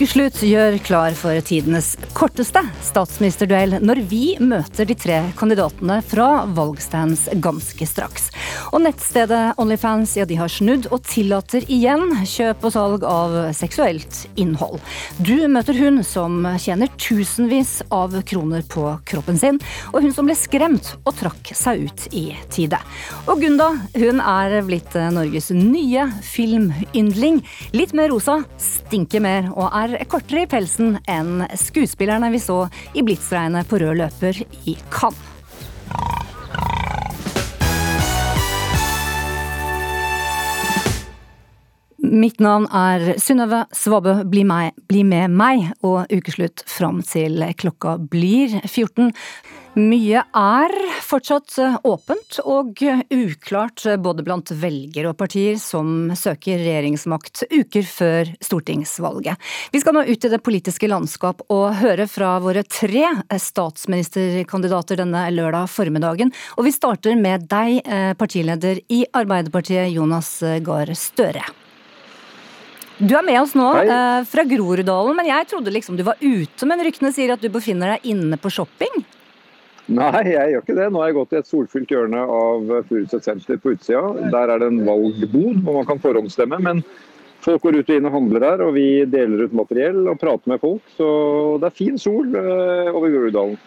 Ukeslutt gjør klar for tidenes korteste statsministerduell når vi møter de tre kandidatene fra valgstands ganske straks. Og nettstedet Onlyfans ja, de har snudd og tillater igjen kjøp og salg av seksuelt innhold. Du møter hun som tjener tusenvis av kroner på kroppen sin, og hun som ble skremt og trakk seg ut i tide. Og Gunda hun er blitt Norges nye filmyndling. Litt mer rosa, stinker mer og er kortere i pelsen enn skuespillerne vi så i blitsregnet på rød løper i Cannes. Mitt navn er Synnøve Svabø. Bli, bli med meg og ukeslutt fram til klokka blir 14. Mye er fortsatt åpent og uklart både blant velgere og partier som søker regjeringsmakt uker før stortingsvalget. Vi skal nå ut i det politiske landskap og høre fra våre tre statsministerkandidater denne lørdag formiddagen. Og vi starter med deg, eh, partileder i Arbeiderpartiet, Jonas Gahr Støre. Du er med oss nå eh, fra Groruddalen, men jeg trodde liksom du var ute. Men ryktene sier at du befinner deg inne på shopping? Nei, jeg gjør ikke det. Nå har jeg gått i et solfylt hjørne av Furuset senter på utsida. Der er det en valgbod hvor man kan forhåndsstemme. Men folk går ut og inn og handler der, og vi deler ut materiell og prater med folk. Så det er fin sol eh, over Groruddalen.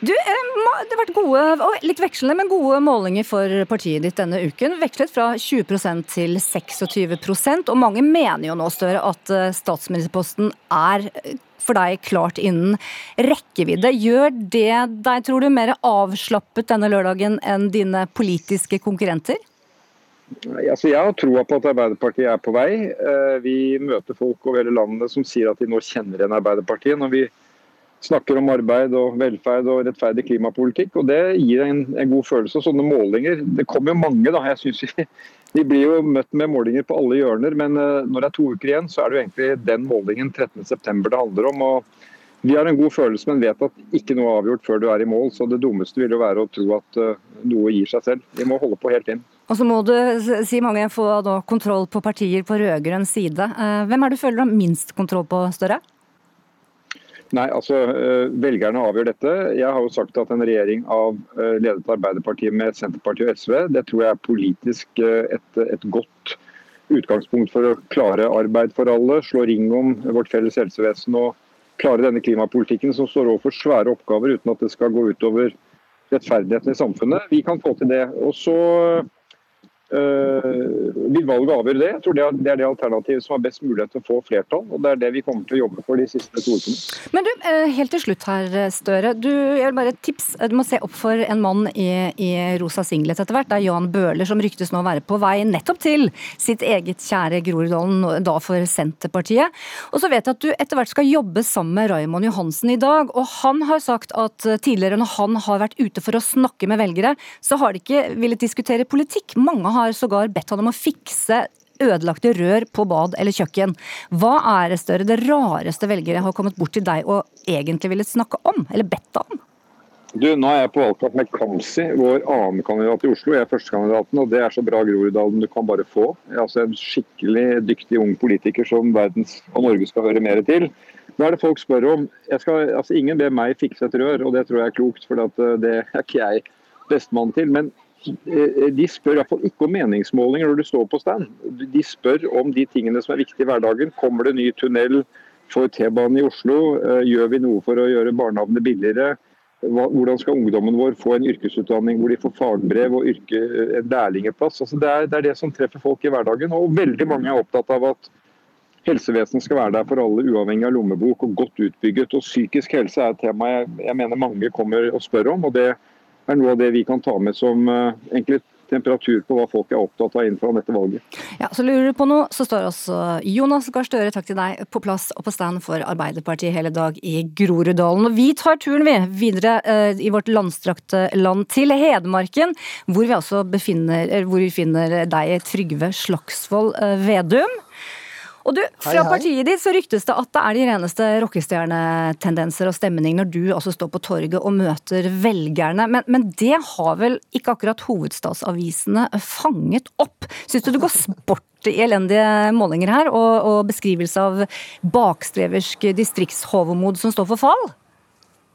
Du, eh, Det har vært gode, og litt vekslende, men gode målinger for partiet ditt denne uken. Vekslet fra 20% til 26 og mange mener jo nå, Støre, at eh, statsministerposten er for deg klart innen rekkevidde. Gjør det deg, tror du, mer avslappet denne lørdagen enn dine politiske konkurrenter? Altså, jeg har troa på at Arbeiderpartiet er på vei. Eh, vi møter folk over hele landet som sier at de nå kjenner igjen Arbeiderpartiet. Når vi snakker om arbeid og velferd og rettferdig klimapolitikk. og Det gir en, en god følelse. Sånne målinger Det kommer jo mange, da. Jeg synes vi, vi blir jo møtt med målinger på alle hjørner, men uh, når det er to uker igjen, så er det jo egentlig den målingen 13.9 det handler om. og Vi har en god følelse, men vet at ikke noe er avgjort før du er i mål. Så det dummeste vil jo være å tro at uh, noe gir seg selv. Vi må holde på helt inn. Og så må du, si mange, få kontroll på partier på rød-grønn side. Uh, hvem er det du føler har minst kontroll på, Støre? Nei, altså eh, Velgerne avgjør dette. Jeg har jo sagt at en regjering av eh, ledet Arbeiderpartiet med Senterpartiet og SV, det tror jeg er politisk eh, et, et, godt utgangspunkt for å klare arbeid for alle, slå ring om vårt felles helsevesen og klare denne klimapolitikken som står overfor svære oppgaver uten at det skal gå utover rettferdigheten i samfunnet. Vi kan få til det. Og så vil valget avgjøre det? Jeg tror det er, det er det alternativet som har best mulighet til å få flertall. og Det er det vi kommer til å jobbe for de siste to ukene. Men du, uh, helt til slutt her, Støre. Du, jeg vil bare tips. Du må se opp for en mann i, i rosa singlet etter hvert. Det er Jan Bøhler som ryktes nå å være på vei nettopp til sitt eget kjære Groruddalen, da for Senterpartiet. Og så vet jeg at du etter hvert skal jobbe sammen med Raymond Johansen i dag. Og han har sagt at tidligere når han har vært ute for å snakke med velgere, så har de ikke villet diskutere politikk. Mange har har sågar bedt han om å fikse ødelagte rør på bad eller kjøkken. Hva er det større, det rareste velgere har kommet bort til deg og egentlig ville snakke om, eller bedt om? Du, Nå er jeg på valgkamp med Kamzy, vår annenkandidat i Oslo. Jeg er førstekandidaten, og det er så bra Groruddalen du kan bare få. Jeg er altså en skikkelig dyktig ung politiker som verdens og Norge skal høre mer til. Hva er det folk spør om skal, altså Ingen ber meg fikse et rør, og det tror jeg er klokt, for eh, det er ikke jeg bestemann til. Men de spør i hvert fall ikke om meningsmålinger når du står på stand. De spør om de tingene som er viktige i hverdagen. Kommer det ny tunnel for T-banen i Oslo? Eh, gjør vi noe for å gjøre barnehagene billigere? Hvordan skal ungdommen vår få en yrkesutdanning hvor de får fagbrev og yrke, eh, en lærlingeplass? Altså det, er, det, er, det som treffer folk i hverdagen. Og veldig mange er opptatt av at helsevesenet skal være der for alle, uavhengig av lommebok og godt utbygget. Og psykisk helse er et tema jeg, jeg mener mange kommer og spør om. og det noe av det vi kan ta med som uh, egentlig temperatur på hva folk er opptatt av innenfor dette valget. Ja, så Lurer du på noe, så står også Jonas Gahr Støre, takk til deg, på plass og på stand for Arbeiderpartiet hele dag i Groruddalen. Og vi tar turen vi videre eh, i vårt landstrakte land til Hedmarken, hvor vi altså befinner, hvor vi finner deg, Trygve Slagsvold uh, Vedum. Og du, Fra partiet ditt så ryktes det at det er de reneste rockestjernetendenser og stemning når du altså står på torget og møter velgerne, men, men det har vel ikke akkurat hovedstadsavisene fanget opp? Syns du det går sport i elendige målinger her, og, og beskrivelse av bakstreversk distriktshovmod som står for fall?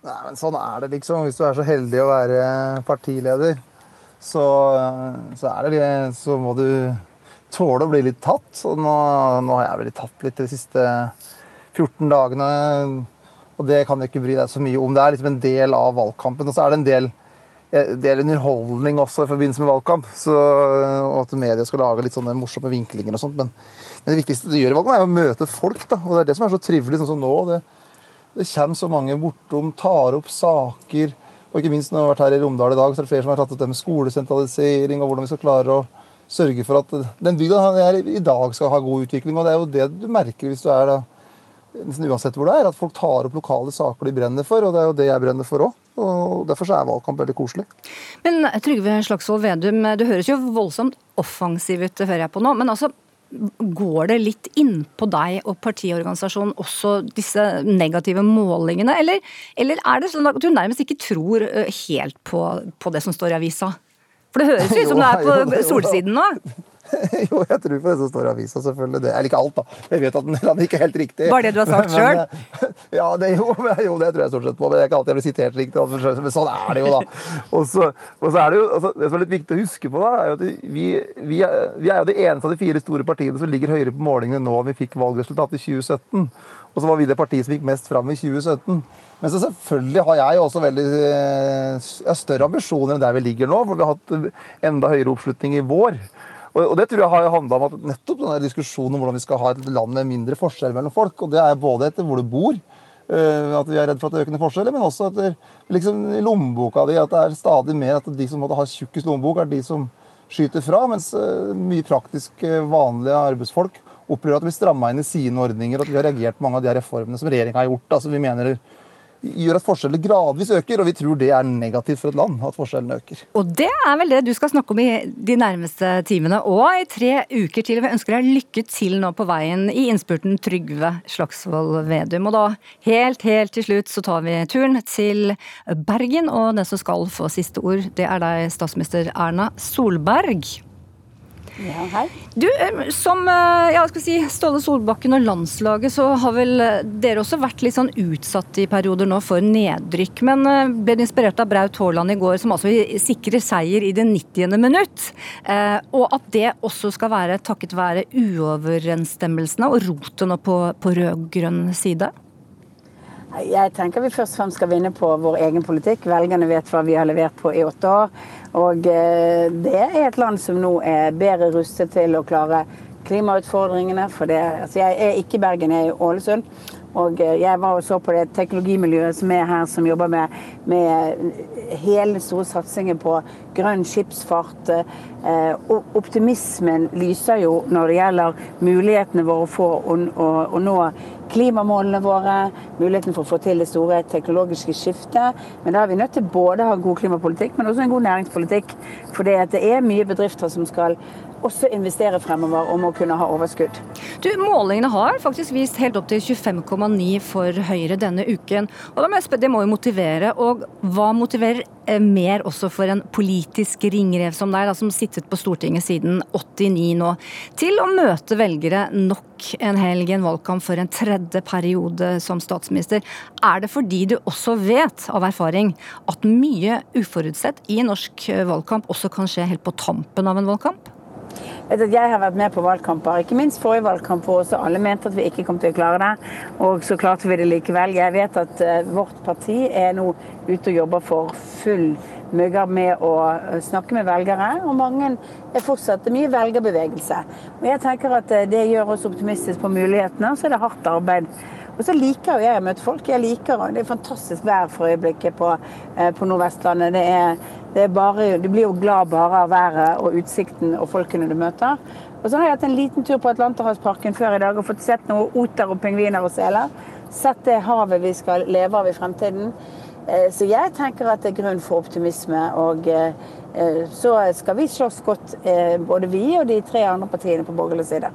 Nei, men Sånn er det, liksom. Hvis du er så heldig å være partileder, så, så, det, så må du tåle å bli litt tatt. Og nå, nå har jeg blitt tatt litt de siste 14 dagene. Og det kan jeg ikke bry deg så mye om. Det er liksom en del av valgkampen. Og så er det en del, del underholdning også i forbindelse med valgkamp. Så, og at media skal lage litt sånne morsomme vinklinger og sånt. Men, men det viktigste du gjør i valgkampen, er å møte folk. da, Og det er det som er så trivelig, sånn som nå. Det, det kommer så mange bortom, tar opp saker. Og ikke minst når vi har vært her i Romdal i dag, så er det flere som har tatt opp det med skolesentralisering og hvordan vi skal klare å sørge for at den bygda her i dag skal ha god utvikling. Og det er jo det du merker hvis du er da nesten uansett hvor det er, at folk tar opp lokale saker de brenner for. Og det er jo det jeg brenner for òg. Og derfor er valgkamp veldig koselig. Men Trygve Slagsvold Vedum, du høres jo voldsomt offensiv ut, hører jeg på nå. Men altså, går det litt innpå deg og partiorganisasjonen også disse negative målingene? Eller, eller, er det sånn at du nærmest ikke tror eh, helt på, på det som står i avisa? For det høres ut som du er på solsiden nå? jo, jeg tror på det som står i avisa, selvfølgelig. Det. Eller ikke alt, da. Jeg vet at den er ikke helt riktig. Var det du har sagt sjøl? Ja, det, jo, jo, det tror jeg stort sett på. Men det er ikke alltid jeg blir sitert riktig. Men sånn er det jo, da. Og så er det jo, altså, det som er litt viktig å huske på, da, er jo at vi, vi, er, vi er jo det eneste av de fire store partiene som ligger høyere på målingene nå enn vi fikk valgresultatet i 2017. Og så var vi det partiet som gikk mest fram i 2017. Men så selvfølgelig har jeg også veldig jeg større ambisjoner enn der vi ligger nå. For vi har hatt enda høyere oppslutning i vår. Og, det tror jeg har handla om at nettopp denne diskusjonen om hvordan vi skal ha et land med mindre forskjell mellom folk. Og det er både etter hvor du bor, eh, at vi er redd for at det er økende forskjeller, men også etter liksom, lommeboka di. At det er stadig mer at de som måtte ha tjukkest lommebok, er de som skyter fra. Mens eh, mye praktisk eh, vanlige arbeidsfolk opplever at vi stramma inn i sine ordninger, at vi har reagert på mange av de reformene som regjeringa har gjort. Altså, vi mener gjør at forskjellene gradvis øker, og vi tror det er negativt for et land at forskjellene øker. Og det er vel det du skal snakke om i de nærmeste timene og i tre uker til. Vi ønsker deg lykke til nå på veien i innspurten, Trygve Slagsvold Vedum. Og da helt, helt til slutt så tar vi turen til Bergen, og den som skal få siste ord, det er deg, statsminister Erna Solberg. Ja, hei. Du, eh, Som eh, ja, skal si, Ståle Solbakken og landslaget, så har vel eh, dere også vært litt sånn utsatt i perioder nå for nedrykk. Men ble inspirert av Braut Haaland i går, som altså sikrer seier i det 90. minutt. Og at det også skal være takket være uoverensstemmelsene og rotet på, på rød-grønn side? Jeg tenker vi først og fremst skal vinne på vår egen politikk. Velgerne vet hva vi har levert på i åtte år. Og eh, det er et land som nå er bedre rustet til å klare klimautfordringene. For det, altså jeg er ikke i Bergen, jeg er i Ålesund. Og eh, jeg var og så på det teknologimiljøet som er her, som jobber med, med hele store satsingen på grønn skipsfart. Og optimismen lyser jo når det gjelder mulighetene våre for å, å, å nå klimamålene våre, muligheten for å få til det store teknologiske skiftet. Men da er vi nødt til både å ha god klimapolitikk, men også en god næringspolitikk. For det er mye bedrifter som skal også investere fremover om å kunne ha overskudd. Du, Målingene har faktisk vist helt opp til 25,9 for Høyre denne uken. Og Det må jo motivere. Og hva motiverer eh, mer også for en politisk ringrev som deg, da, som sittet på Stortinget siden 89 nå, til å møte velgere nok en helg i en valgkamp for en tredje periode som statsminister? Er det fordi du også vet av erfaring at mye uforutsett i norsk valgkamp også kan skje helt på tampen av en valgkamp? Jeg har vært med på valgkamper, ikke minst forrige valgkamp hvor også alle mente at vi ikke kom til å klare det. Og så klarte vi det likevel. Jeg vet at eh, vårt parti er nå ute og jobber for full mugger med å eh, snakke med velgere, og mange er fortsatt mye velgerbevegelse. Og jeg tenker at eh, det gjør oss optimistiske på mulighetene, og så er det hardt arbeid. Og så liker jo jeg å møte folk. Jeg liker, Det er fantastisk vær for øyeblikket på, på Nordvestlandet. Det er bare, du blir jo glad bare av været og utsikten og folkene du møter. Og så har jeg hatt en liten tur på Atlanterhavsparken før i dag og fått sett noen oter og pingviner og seler. Sett det havet vi skal leve av i fremtiden. Eh, så jeg tenker at det er grunn for optimisme. Og eh, eh, så skal vi slåss godt, både vi og de tre andre partiene på borgerlig side.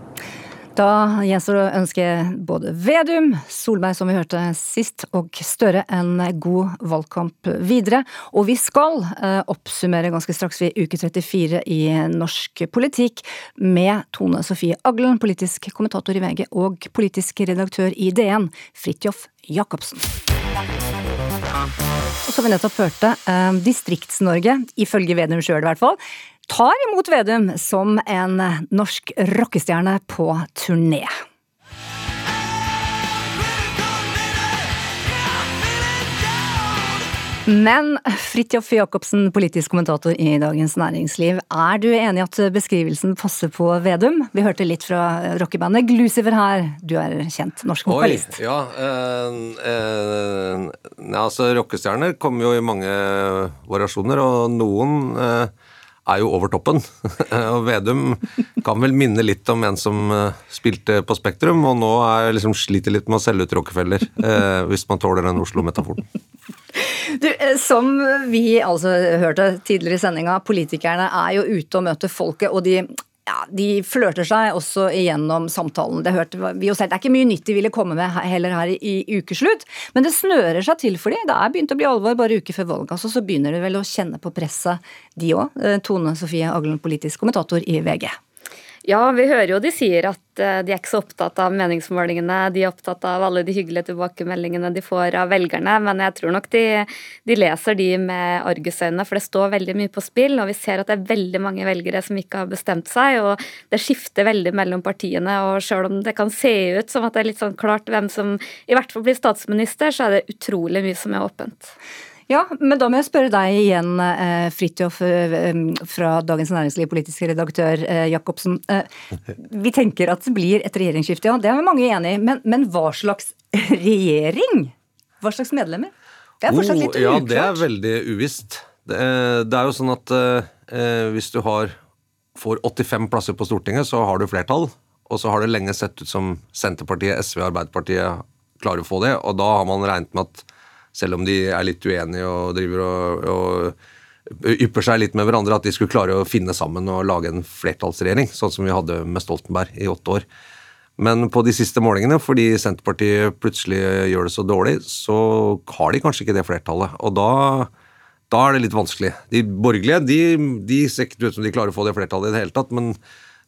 Da gjenstår det å ønske både Vedum, Solberg som vi hørte sist, og Støre en god valgkamp videre. Og vi skal eh, oppsummere ganske straks ved uke 34 i norsk politikk med Tone Sofie Aglen, politisk kommentator i VG og politisk redaktør i DN, Fridtjof Jacobsen. Og som vi nettopp hørte, eh, Distrikts-Norge, ifølge Vedum sjøl i hvert fall, tar imot Vedum som en norsk rockestjerne på turné. Men Fridtjof Jacobsen, politisk kommentator i Dagens Næringsliv, er du enig i at beskrivelsen passer på Vedum? Vi hørte litt fra rockebandet Glucifer her, du er kjent norsk vokalist. Oi, ja, eh, eh, altså Rockestjerner kommer jo i mange variasjoner, og noen eh, er jo over toppen. og Vedum kan vel minne litt om en som eh, spilte på Spektrum, og nå er liksom sliter litt med å selge ut Rockefeller, eh, hvis man tåler den Oslo-metaforen. Du, eh, som vi altså hørte tidligere i sendinga, politikerne er jo ute og møter folket, og de ja, de flørter seg også igjennom samtalen. Det hørte vi jo selv. Det er ikke mye nytt de ville komme med heller her i, ukeslutt, men det snører seg til for dem. Det er begynt å bli alvor bare uker før valget, altså, så begynner de vel å kjenne på presset, de òg. Eh, Tone Sofie Aglen, politisk kommentator i VG. Ja, vi hører jo de sier at eh, de er ikke så opptatt av meningsmålingene. De er opptatt av alle de hyggelige tilbakemeldingene de får av velgerne. Men jeg tror nok de, de leser de med argusøyne, for det står veldig mye på spill. Og vi ser at det er veldig mange velgere som ikke har bestemt seg. Og det skifter veldig mellom partiene. Og sjøl om det kan se ut som at det er litt sånn klart hvem som i hvert fall blir statsminister, så er det utrolig mye som er åpent. Ja, men da må jeg spørre deg igjen, eh, Fridtjof eh, fra Dagens Næringsliv, politisk redaktør eh, Jacobsen. Vi tenker at det blir et regjeringsskifte, ja. Det er mange enig i. Men, men, hva slags regjering? Hva slags medlemmer? Det er fortsatt litt uklart. Oh, ja, det er veldig uvisst. Det, det er jo sånn at eh, hvis du har, får 85 plasser på Stortinget, så har du flertall. Og så har det lenge sett ut som Senterpartiet, SV og Arbeiderpartiet klarer å få det. Og da har man regnet med at selv om de er litt uenige og driver og, og ypper seg litt med hverandre, at de skulle klare å finne sammen og lage en flertallsregjering, sånn som vi hadde med Stoltenberg i åtte år. Men på de siste målingene, fordi Senterpartiet plutselig gjør det så dårlig, så har de kanskje ikke det flertallet. Og da, da er det litt vanskelig. De borgerlige de, de ser ikke ut som de klarer å få det flertallet i det hele tatt, men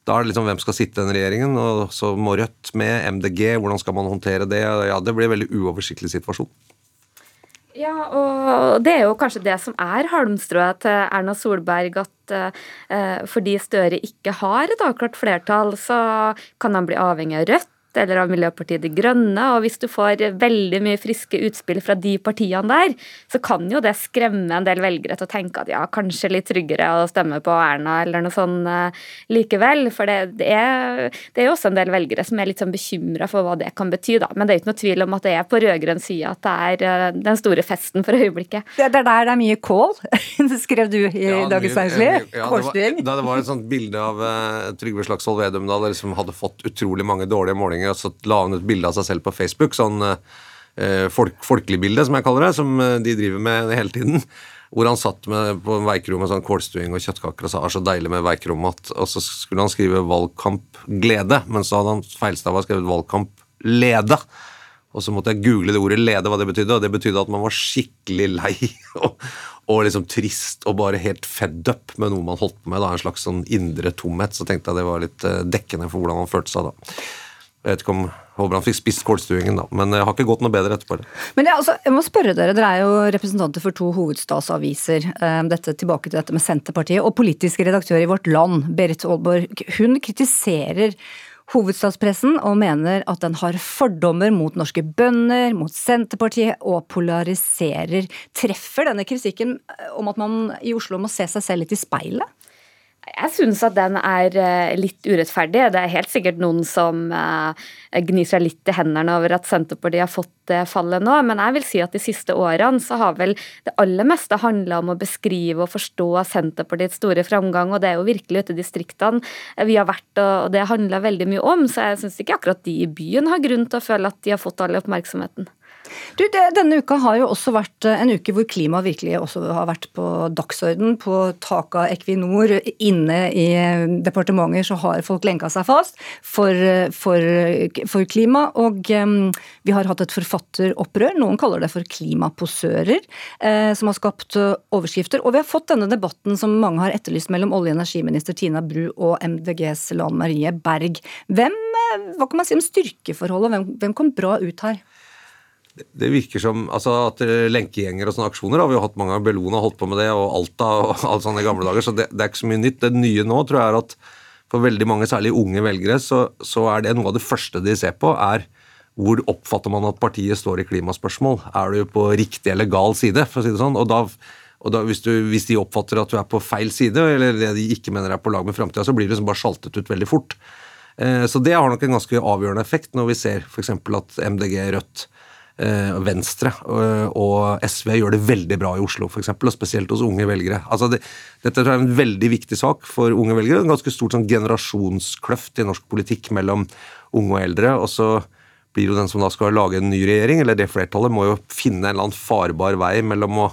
da er det liksom hvem skal sitte i den regjeringen, og så må Rødt med, MDG, hvordan skal man håndtere det? Ja, Det blir en veldig uoversiktlig situasjon. Ja, og det er jo kanskje det som er halmstrået til Erna Solberg, at eh, fordi Støre ikke har et avklart flertall, så kan han bli avhengig av Rødt eller av Miljøpartiet De Grønne. Og hvis du får veldig mye friske utspill fra de partiene der, så kan jo det skremme en del velgere til å tenke at ja, kanskje litt tryggere å stemme på Erna eller noe sånt uh, likevel. For det, det, er, det er jo også en del velgere som er litt sånn bekymra for hva det kan bety, da. Men det er ikke noe tvil om at det er på rød-grønn side at det er uh, den store festen for øyeblikket. Det er der det er mye kål, skrev du i ja, Dagens Næringsliv. Ja, det, det, var et sånt bilde av uh, Trygve Slagsvold Vedum da liksom hadde fått utrolig mange dårlige målinger og så la han et bilde av seg selv på Facebook. sånn eh, folk, folkelig bilde, som jeg kaller det, som eh, de driver med hele tiden. Hvor han satt med, på en veikrom med sånn kålstuing og kjøttkaker og sa 'er så deilig med veikromat'. Og så skulle han skrive 'valgkampglede', men så hadde han feilstava skrevet 'valgkamplede'. Og så måtte jeg google det ordet 'lede', hva det betydde, og det betydde at man var skikkelig lei og, og liksom trist og bare helt fed up med noe man holdt på med. da, En slags sånn indre tomhet. Så tenkte jeg det var litt eh, dekkende for hvordan han følte seg da. Jeg vet ikke om Holbrand fikk spist kålstuingen, da. Men jeg har ikke gått noe bedre etterpå. Men jeg, altså, jeg må spørre dere, dere er jo representanter for to hovedstadsaviser. Eh, dette, tilbake til dette med Senterpartiet. Og politisk redaktør i Vårt Land, Berit Aalborg, hun kritiserer hovedstadspressen og mener at den har fordommer mot norske bønder, mot Senterpartiet og polariserer. Treffer denne kritikken om at man i Oslo må se seg selv litt i speilet? Jeg syns at den er eh, litt urettferdig. Det er helt sikkert noen som eh, gnir seg litt i hendene over at Senterpartiet har fått det fallet nå, men jeg vil si at de siste årene så har vel det aller meste handla om å beskrive og forstå Senterpartiets store framgang, og det er jo virkelig ute i distriktene vi har vært, og det handler veldig mye om, så jeg syns ikke akkurat de i byen har grunn til å føle at de har fått all oppmerksomheten. Du, det, denne uka har jo også vært eh, en uke hvor klima virkelig også har vært på dagsorden. På taket av Equinor, inne i eh, departementer, så har folk lenka seg fast for, eh, for, for klima. Og um, vi har hatt et forfatteropprør, noen kaller det for klimaposører, eh, som har skapt overskrifter. Og vi har fått denne debatten som mange har etterlyst mellom olje- og energiminister Tina Bru og MDGs Lan Marie Berg. Hvem, hva kan man si om styrkeforholdet, hvem, hvem kom bra ut her? Det virker som altså at lenkegjenger og sånne aksjoner har vi jo hatt mange ganger. Bellona holdt på med det, og Alta og alt sånt gamle dager. Så det, det, er ikke så mye nytt. Det nye nå tror jeg er at for veldig mange, særlig unge velgere, så, så er det noe av det første de ser på, er hvor oppfatter man at partiet står i klimaspørsmål? Er du på riktig eller gal side, for å si det sånn? Og da, og da hvis, du, hvis, de oppfatter at du er på feil side, eller det de ikke mener er på lag med framtida, så blir det liksom bare sjaltet ut veldig fort. Eh, så det har nok en ganske avgjørende effekt når vi ser f.eks. at MDG, Rødt, Venstre eh, og SV gjør det veldig bra i Oslo, f.eks., og spesielt hos unge velgere. Altså det, dette er en veldig viktig sak for unge velgere. En ganske stort sånn generasjonskløft i norsk politikk mellom unge og eldre. og så blir jo den som da skal lage en ny regjering, eller det flertallet, må jo finne en eller annen farbar vei mellom å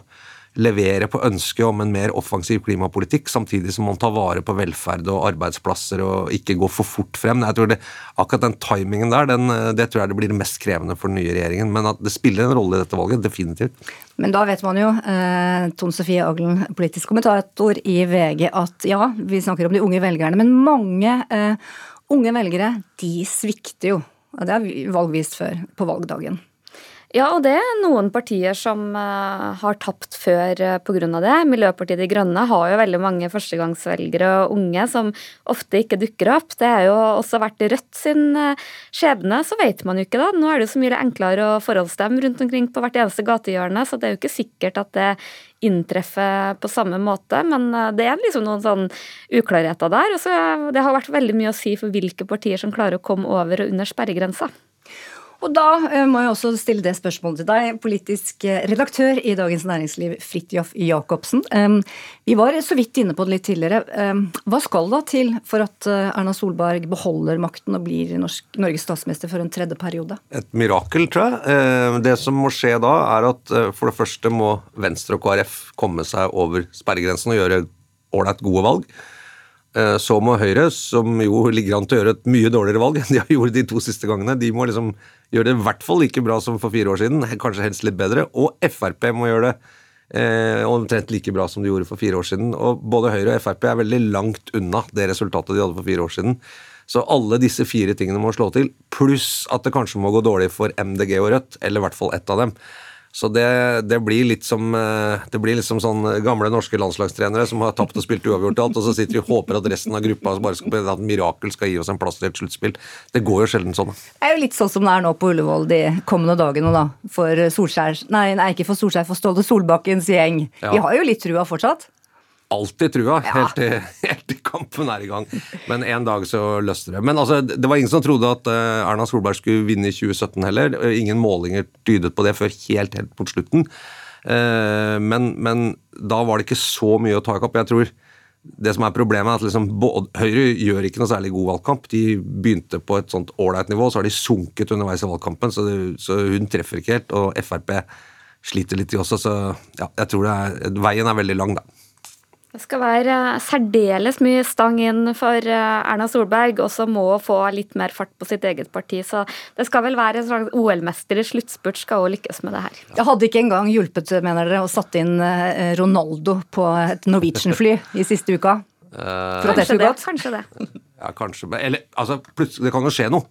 levere på ønsket om en mer offensiv klimapolitikk, samtidig som man tar vare på velferd og arbeidsplasser og ikke går for fort frem. Jeg tror det, Akkurat den timingen der, den, det tror jeg det blir det mest krevende for den nye regjeringen. Men at det spiller en rolle i dette valget, definitivt. Men da vet man jo, eh, Tone Sofie Aglen, politisk kommentator i VG, at ja, vi snakker om de unge velgerne, men mange eh, unge velgere, de svikter jo. Det har valg vist før, på valgdagen. Ja, og det er noen partier som uh, har tapt før uh, pga. det. Miljøpartiet De Grønne har jo veldig mange førstegangsvelgere og unge som ofte ikke dukker opp. Det har jo også vært Rødt sin uh, skjebne, så vet man jo ikke, da. Nå er det jo så mye enklere å forholdsstemme rundt omkring på hvert eneste gatehjørne, så det er jo ikke sikkert at det inntreffer på samme måte, men det er liksom noen sånn uklarheter der. Og så det har vært veldig mye å si for hvilke partier som klarer å komme over og under sperregrensa. Og da eh, må jeg også stille det spørsmålet til deg, politisk eh, redaktør i Dagens Næringsliv, Fridtjof Jacobsen. Vi var så vidt inne på det litt tidligere. Hva skal da til for at eh, Erna Solberg beholder makten og blir Norges statsminister for en tredje periode? Et mirakel, tror jeg. Det som må skje da, er at for det første må Venstre og KrF komme seg over sperregrensen og gjøre ålreit gode valg. Så må Høyre, som jo ligger an til å gjøre et mye dårligere valg enn de har gjort de to siste gangene, de må liksom gjøre det i hvert fall like bra som for fire år siden, kanskje helst litt bedre. Og Frp må gjøre det eh, omtrent like bra som de gjorde for fire år siden. Og både Høyre og Frp er veldig langt unna det resultatet de hadde for fire år siden. Så alle disse fire tingene må slå til, pluss at det kanskje må gå dårlig for MDG og Rødt, eller i hvert fall ett av dem. Så det, det, blir litt som eh, det blir liksom sånn gamle norske landslagstrenere som har tapt og spilt uavgjort alt, og så sitter vi og håper at resten av gruppa bare skal, at mirakel skal gi oss en plass til et sluttspill. Det går jo sjelden sånn. Det er jo litt sånn som det er nå på Ullevål de kommende dagene, da. For Solskjær Nei, nei ikke for Solskjær, for Ståle Solbakkens gjeng. Ja. De har jo litt trua fortsatt? Alltid trua, ja. helt, til, helt, til, kampen er i gang. Men en dag så løsner det. Men altså, det var ingen som trodde at uh, Erna Solberg skulle vinne i 2017 heller. Ingen målinger tydet på det før helt, helt mot slutten. Uh, men, men, da var det ikke så mye å ta i kapp. Jeg tror det som er problemet, er at liksom, Høyre gjør ikke noe særlig god valgkamp. De begynte på et sånt ålreit nivå, så har de sunket underveis i valgkampen, så, det, så hun treffer ikke helt. Og Frp sliter litt, de også, så ja, jeg tror er, veien er veldig lang, da. Det skal være særdeles mye stang inn for eh, Erna Solberg, og så må hun få litt mer fart på sitt eget parti. Så det skal vel være en slags OL-mester i sluttspurt skal hun lykkes med det her. Det hadde ikke engang hjulpet, mener dere, å satt inn eh, Ronaldo på et Norwegian-fly i siste uka? For at det skulle gått? Kanskje det. Ja, kanskje. Eller altså, plutselig Det kan jo skje noe,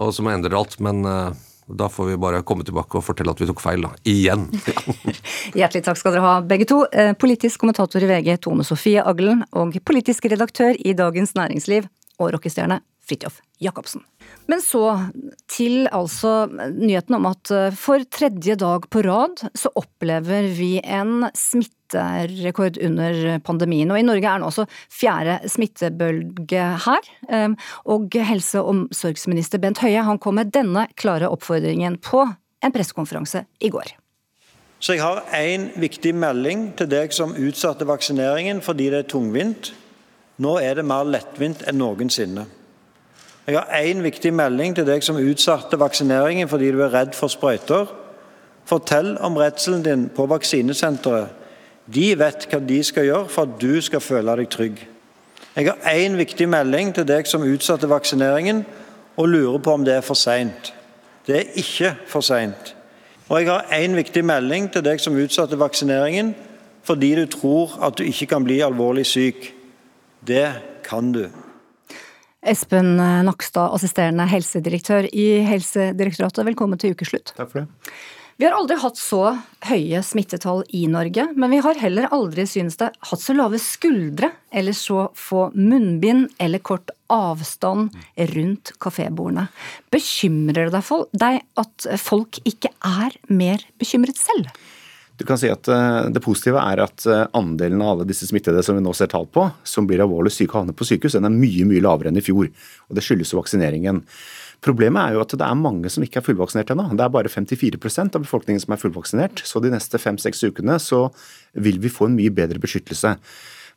og så må endre alt, men uh da får vi bare komme tilbake og fortelle at vi tok feil, da. Igjen. Hjertelig takk skal dere ha, begge to. Eh, politisk kommentator i VG Tone Sofie Aglen og politisk redaktør i Dagens Næringsliv og rockestjerne Fridtjof Jacobsen. Men så til altså nyheten om at eh, for tredje dag på rad så opplever vi en smitterekord under pandemien. Og i Norge er nå også fjerde smittebølge her. Ehm, og helse- og omsorgsminister Bent Høie han kom med denne klare oppfordringen på en pressekonferanse i går. Så jeg har én viktig melding til deg som utsatte vaksineringen fordi det er tungvint. Nå er det mer lettvint enn noensinne. Jeg har én viktig melding til deg som utsatte vaksineringen fordi du er redd for sprøyter. Fortell om redselen din på vaksinesenteret. De vet hva de skal gjøre for at du skal føle deg trygg. Jeg har én viktig melding til deg som utsatte vaksineringen og lurer på om det er for seint. Det er ikke for seint. Og jeg har én viktig melding til deg som utsatte vaksineringen fordi du tror at du ikke kan bli alvorlig syk. Det kan du. Espen Nakstad, assisterende helsedirektør i Helsedirektoratet, velkommen til ukeslutt. Takk for det. Vi har aldri hatt så høye smittetall i Norge, men vi har heller aldri, synes det, hatt så lave skuldre eller så få munnbind eller kort avstand rundt kafébordene. Bekymrer det deg at folk ikke er mer bekymret selv? Du kan si at eh, Det positive er at eh, andelen av alle disse smittede som vi nå ser tall på, som blir alvorlig syke og havner på sykehus, den er mye mye lavere enn i fjor. og Det skyldes jo vaksineringen. Problemet er jo at det er mange som ikke er fullvaksinert ennå. Det er bare 54% av befolkningen som er fullvaksinert. Så de neste fem-seks ukene så vil vi få en mye bedre beskyttelse.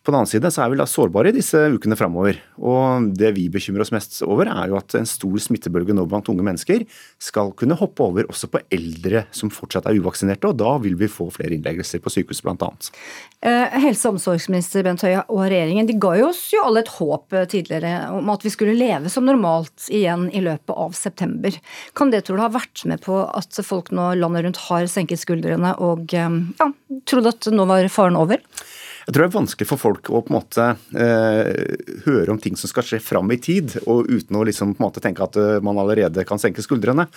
På den annen side så er vi da sårbare i disse ukene framover. Og det vi bekymrer oss mest over, er jo at en stor smittebølge nå blant unge mennesker skal kunne hoppe over også på eldre som fortsatt er uvaksinerte, og da vil vi få flere innleggelser på sykehus bl.a. Eh, helse- og omsorgsminister Bent Høie og regjeringen de ga oss jo alle et håp eh, tidligere om at vi skulle leve som normalt igjen i løpet av september. Kan det tror du ha vært med på at folk nå landet rundt har senket skuldrene og eh, ja, trodd at nå var faren over? Jeg tror det er vanskelig for folk å på en måte eh, høre om ting som skal skje fram i tid, og uten å liksom på en måte tenke at eh, man allerede kan senke skuldrene.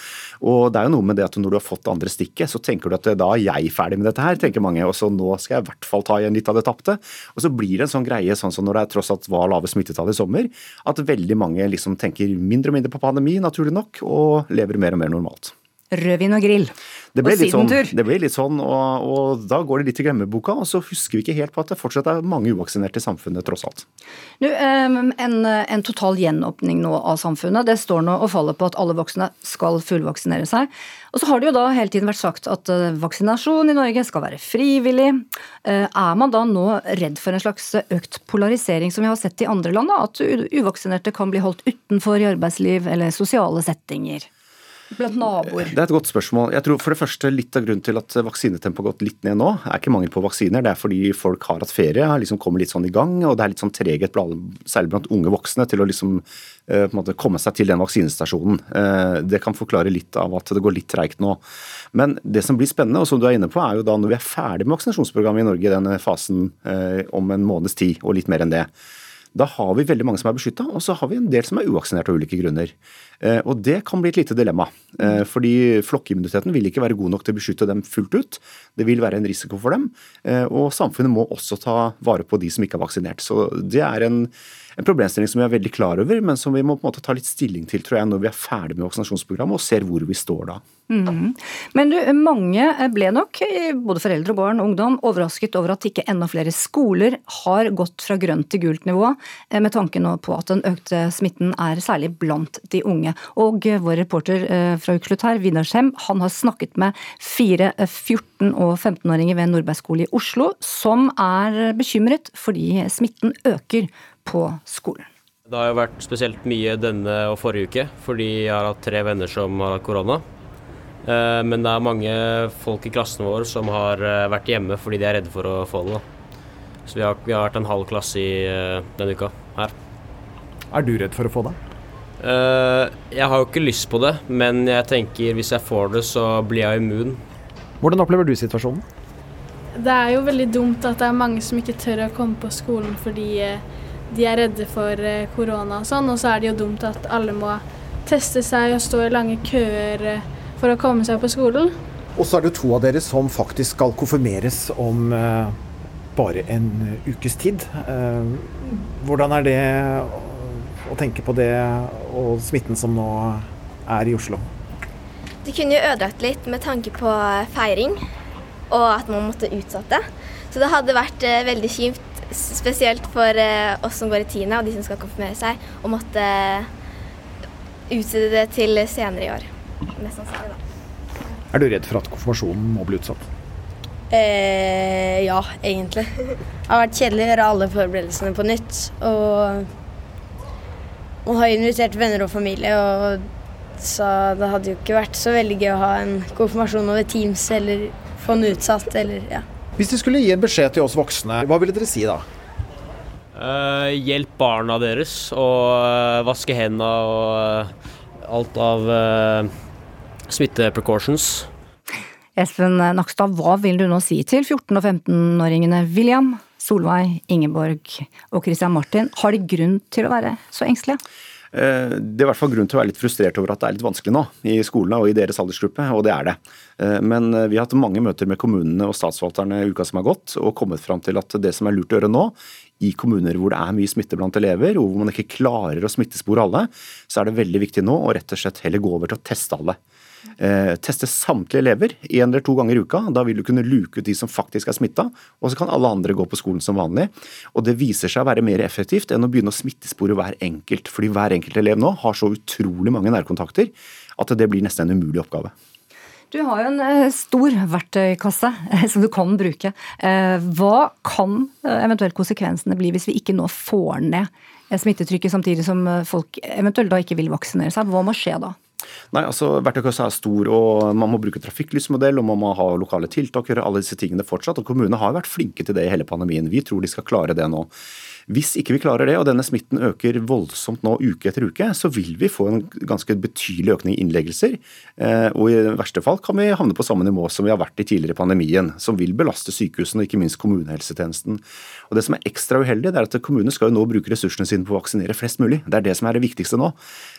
Og det er jo noe med det at Når du har fått det andre stikket, så tenker du at eh, da er jeg ferdig med dette her, tenker mange. Og så nå skal jeg i hvert fall ta igjen litt av det tapte. Og så blir det en sånn greie, sånn som når det er, tross alt var lave smittetall i sommer, at veldig mange liksom tenker mindre og mindre på pandemi, naturlig nok, og lever mer og mer normalt. Rødvin og grill. Det ble, litt sånn, det ble litt sånn, og, og, da går det litt i glemmeboka. Og så husker vi ikke helt på at det fortsatt er mange uvaksinerte i samfunnet, tross alt. Nu, en, en, total gjenåpning nå av samfunnet, det står nå og faller på at alle voksne skal fullvaksinere seg. Og så har det jo da hele tiden vært sagt at eh, vaksinasjon i Norge skal være frivillig. Eh, er man da nå redd for en slags økt polarisering, som vi har sett i andre land? Da? At uvaksinerte kan bli holdt utenfor i arbeidsliv eller sosiale settinger? Blant naboer? Det er et godt spørsmål. Jeg tror for det første Litt av grunnen til at vaksinetempoet har gått litt ned nå, er ikke mangel på vaksiner. Det er fordi folk har hatt ferie, har liksom kommet litt sånn i gang. Og det er litt sånn treghet, særlig blant unge voksne, til å liksom eh, måte komme seg til den vaksinestasjonen. Eh, det kan forklare litt av at det går litt treigt nå. Men det som blir spennende, og som du er inne på, er jo da når vi er ferdig med vaksinasjonsprogrammet i Norge i denne fasen eh, om en måneds tid, og litt mer enn det. Da har vi veldig mange som er beskytta, og så har vi en del som er uvaksinerte av ulike grunner. Eh, og Det kan bli et lite dilemma. Eh, fordi Flokkimmuniteten vil ikke være god nok til å beskytte dem fullt ut. Det vil være en risiko for dem. Eh, og samfunnet må også ta vare på de som ikke er vaksinert. Så Det er en, en problemstilling som vi er veldig klar over, men som vi må på en måte ta litt stilling til tror jeg, når vi er ferdig med vaksinasjonsprogrammet og ser hvor vi står da. Mm. Men du, mange ble nok, både foreldre og barn og ungdom, overrasket over at ikke enda flere skoler har gått fra grønt til gult nivå, med tanke på at den økte smitten er særlig blant de unge. Og vår reporter eh, fra Ukeslutt her, Vidar han har snakket med fire 14- og 15-åringer ved Nordberg skole i Oslo, som er bekymret fordi smitten øker på skolen. Det har jo vært spesielt mye denne og forrige uke, fordi jeg har hatt tre venner som har hatt korona. Eh, men det er mange folk i klassen vår som har eh, vært hjemme fordi de er redde for å få det. Så vi har, vi har vært en halv klasse i denne uka her. Er du redd for å få det? Jeg har jo ikke lyst på det, men jeg tenker hvis jeg får det, så blir jeg immun. Hvordan opplever du situasjonen? Det er jo veldig dumt at det er mange som ikke tør å komme på skolen fordi eh, de er redde for eh, korona og sånn, og så er det jo dumt at alle må teste seg og stå i lange køer for å komme seg på skolen. Og så er det jo to av dere som faktisk skal konfirmeres om bare en ukes tid. hvordan er det å tenke på det og smitten som nå er i Oslo? Det kunne jo ødelagt litt med tanke på feiring og at man måtte utsette. Så det hadde vært eh, veldig kjipt, spesielt for eh, oss som går i tiende og de som skal konfirmere seg, å måtte utsette det til senere i år. Mest sannsynlig, da. Er du redd for at konfirmasjonen må bli utsatt? Eh, ja, egentlig. Det har vært kjedelig å gjøre alle forberedelsene på nytt. Og man har invitert venner og familie, og Så det hadde jo ikke vært så veldig gøy å ha en konfirmasjon over Teams eller få den utsatt eller ja. Hvis de skulle gi en beskjed til oss voksne, hva ville dere si da? Uh, hjelp barna deres og uh, vaske hendene og uh, alt av smitteprecautions. Espen Nakstad, hva vil du nå si til 14- og 15-åringene William, Solveig, Ingeborg og Christian Martin? Har de grunn til å være så engstelige? Eh, det er i hvert fall grunn til å være litt frustrert over at det er litt vanskelig nå i skolene og i deres aldersgruppe, og det er det. Eh, men eh, vi har hatt mange møter med kommunene og statsforvalterne i uka som har gått, og kommet fram til at det som er lurt å gjøre nå, i kommuner hvor det er mye smitte blant elever, og hvor man ikke klarer å smittespore alle, så er det veldig viktig nå å rett og slett heller gå over til å teste alle. Eh, teste samtlige elever én eller to ganger i uka. Da vil du kunne luke ut de som faktisk er smitta, og så kan alle andre gå på skolen som vanlig. Og Det viser seg å være mer effektivt enn å begynne å smittespore hver enkelt. Fordi hver enkelt elev nå har så utrolig mange nærkontakter at det blir nesten en umulig oppgave. Du har jo en eh, stor verktøykasse eh, som du kan bruke. Hva kan eventuelt konsekvensene bli hvis vi ikke nå får ned smittetrykket samtidig som folk eventuelt da ikke vil vaksinere seg? Hva må skje da? Nei, altså Verktøykassa er stor, og man må bruke trafikklysmodell, og man må ha lokale tiltak, gjøre alle disse tingene fortsatt. og Kommunene har vært flinke til det i hele pandemien. Vi tror de skal klare det nå. Hvis ikke vi klarer det, og denne smitten øker voldsomt nå uke etter uke, så vil vi få en ganske betydelig økning i innleggelser. Eh, og i verste fall kan vi havne på samme nivå som vi har vært i tidligere i pandemien, som vil belaste sykehusene og ikke minst kommunehelsetjenesten. Og Det som er ekstra uheldig, det er at kommunene skal jo nå bruke ressursene sine på å vaksinere flest mulig. Det er det som er det viktigste nå.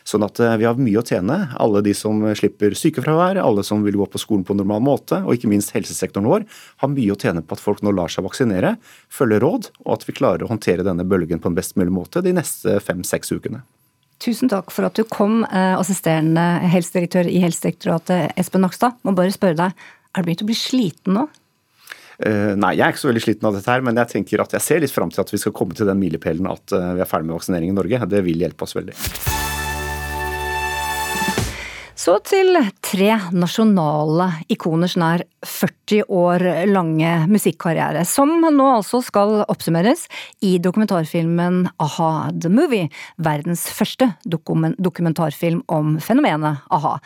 Sånn at eh, vi har mye å tjene. Alle de som slipper sykefravær, alle som vil gå på skolen på normal måte, og ikke minst helsesektoren vår, har mye å tjene på at folk nå lar seg vaksinere, følger råd, og at vi klarer å håndtere denne bølgen på en best mulig måte de neste fem-seks ukene. Tusen takk for at du kom, eh, assisterende helsedirektør i Helsedirektoratet Espen Nakstad. Må bare spørre deg, er du begynt å bli sliten nå? Nei, jeg er ikke så veldig sliten av dette her, men jeg tenker at jeg ser litt fram til at vi skal komme til den milepælen at vi er ferdig med vaksinering i Norge. Det vil hjelpe oss veldig. Så til tre nasjonale ikoners nær 40 år lange musikkarriere, som nå altså skal oppsummeres i dokumentarfilmen A-ha The Movie, verdens første dokumentarfilm om fenomenet a-ha.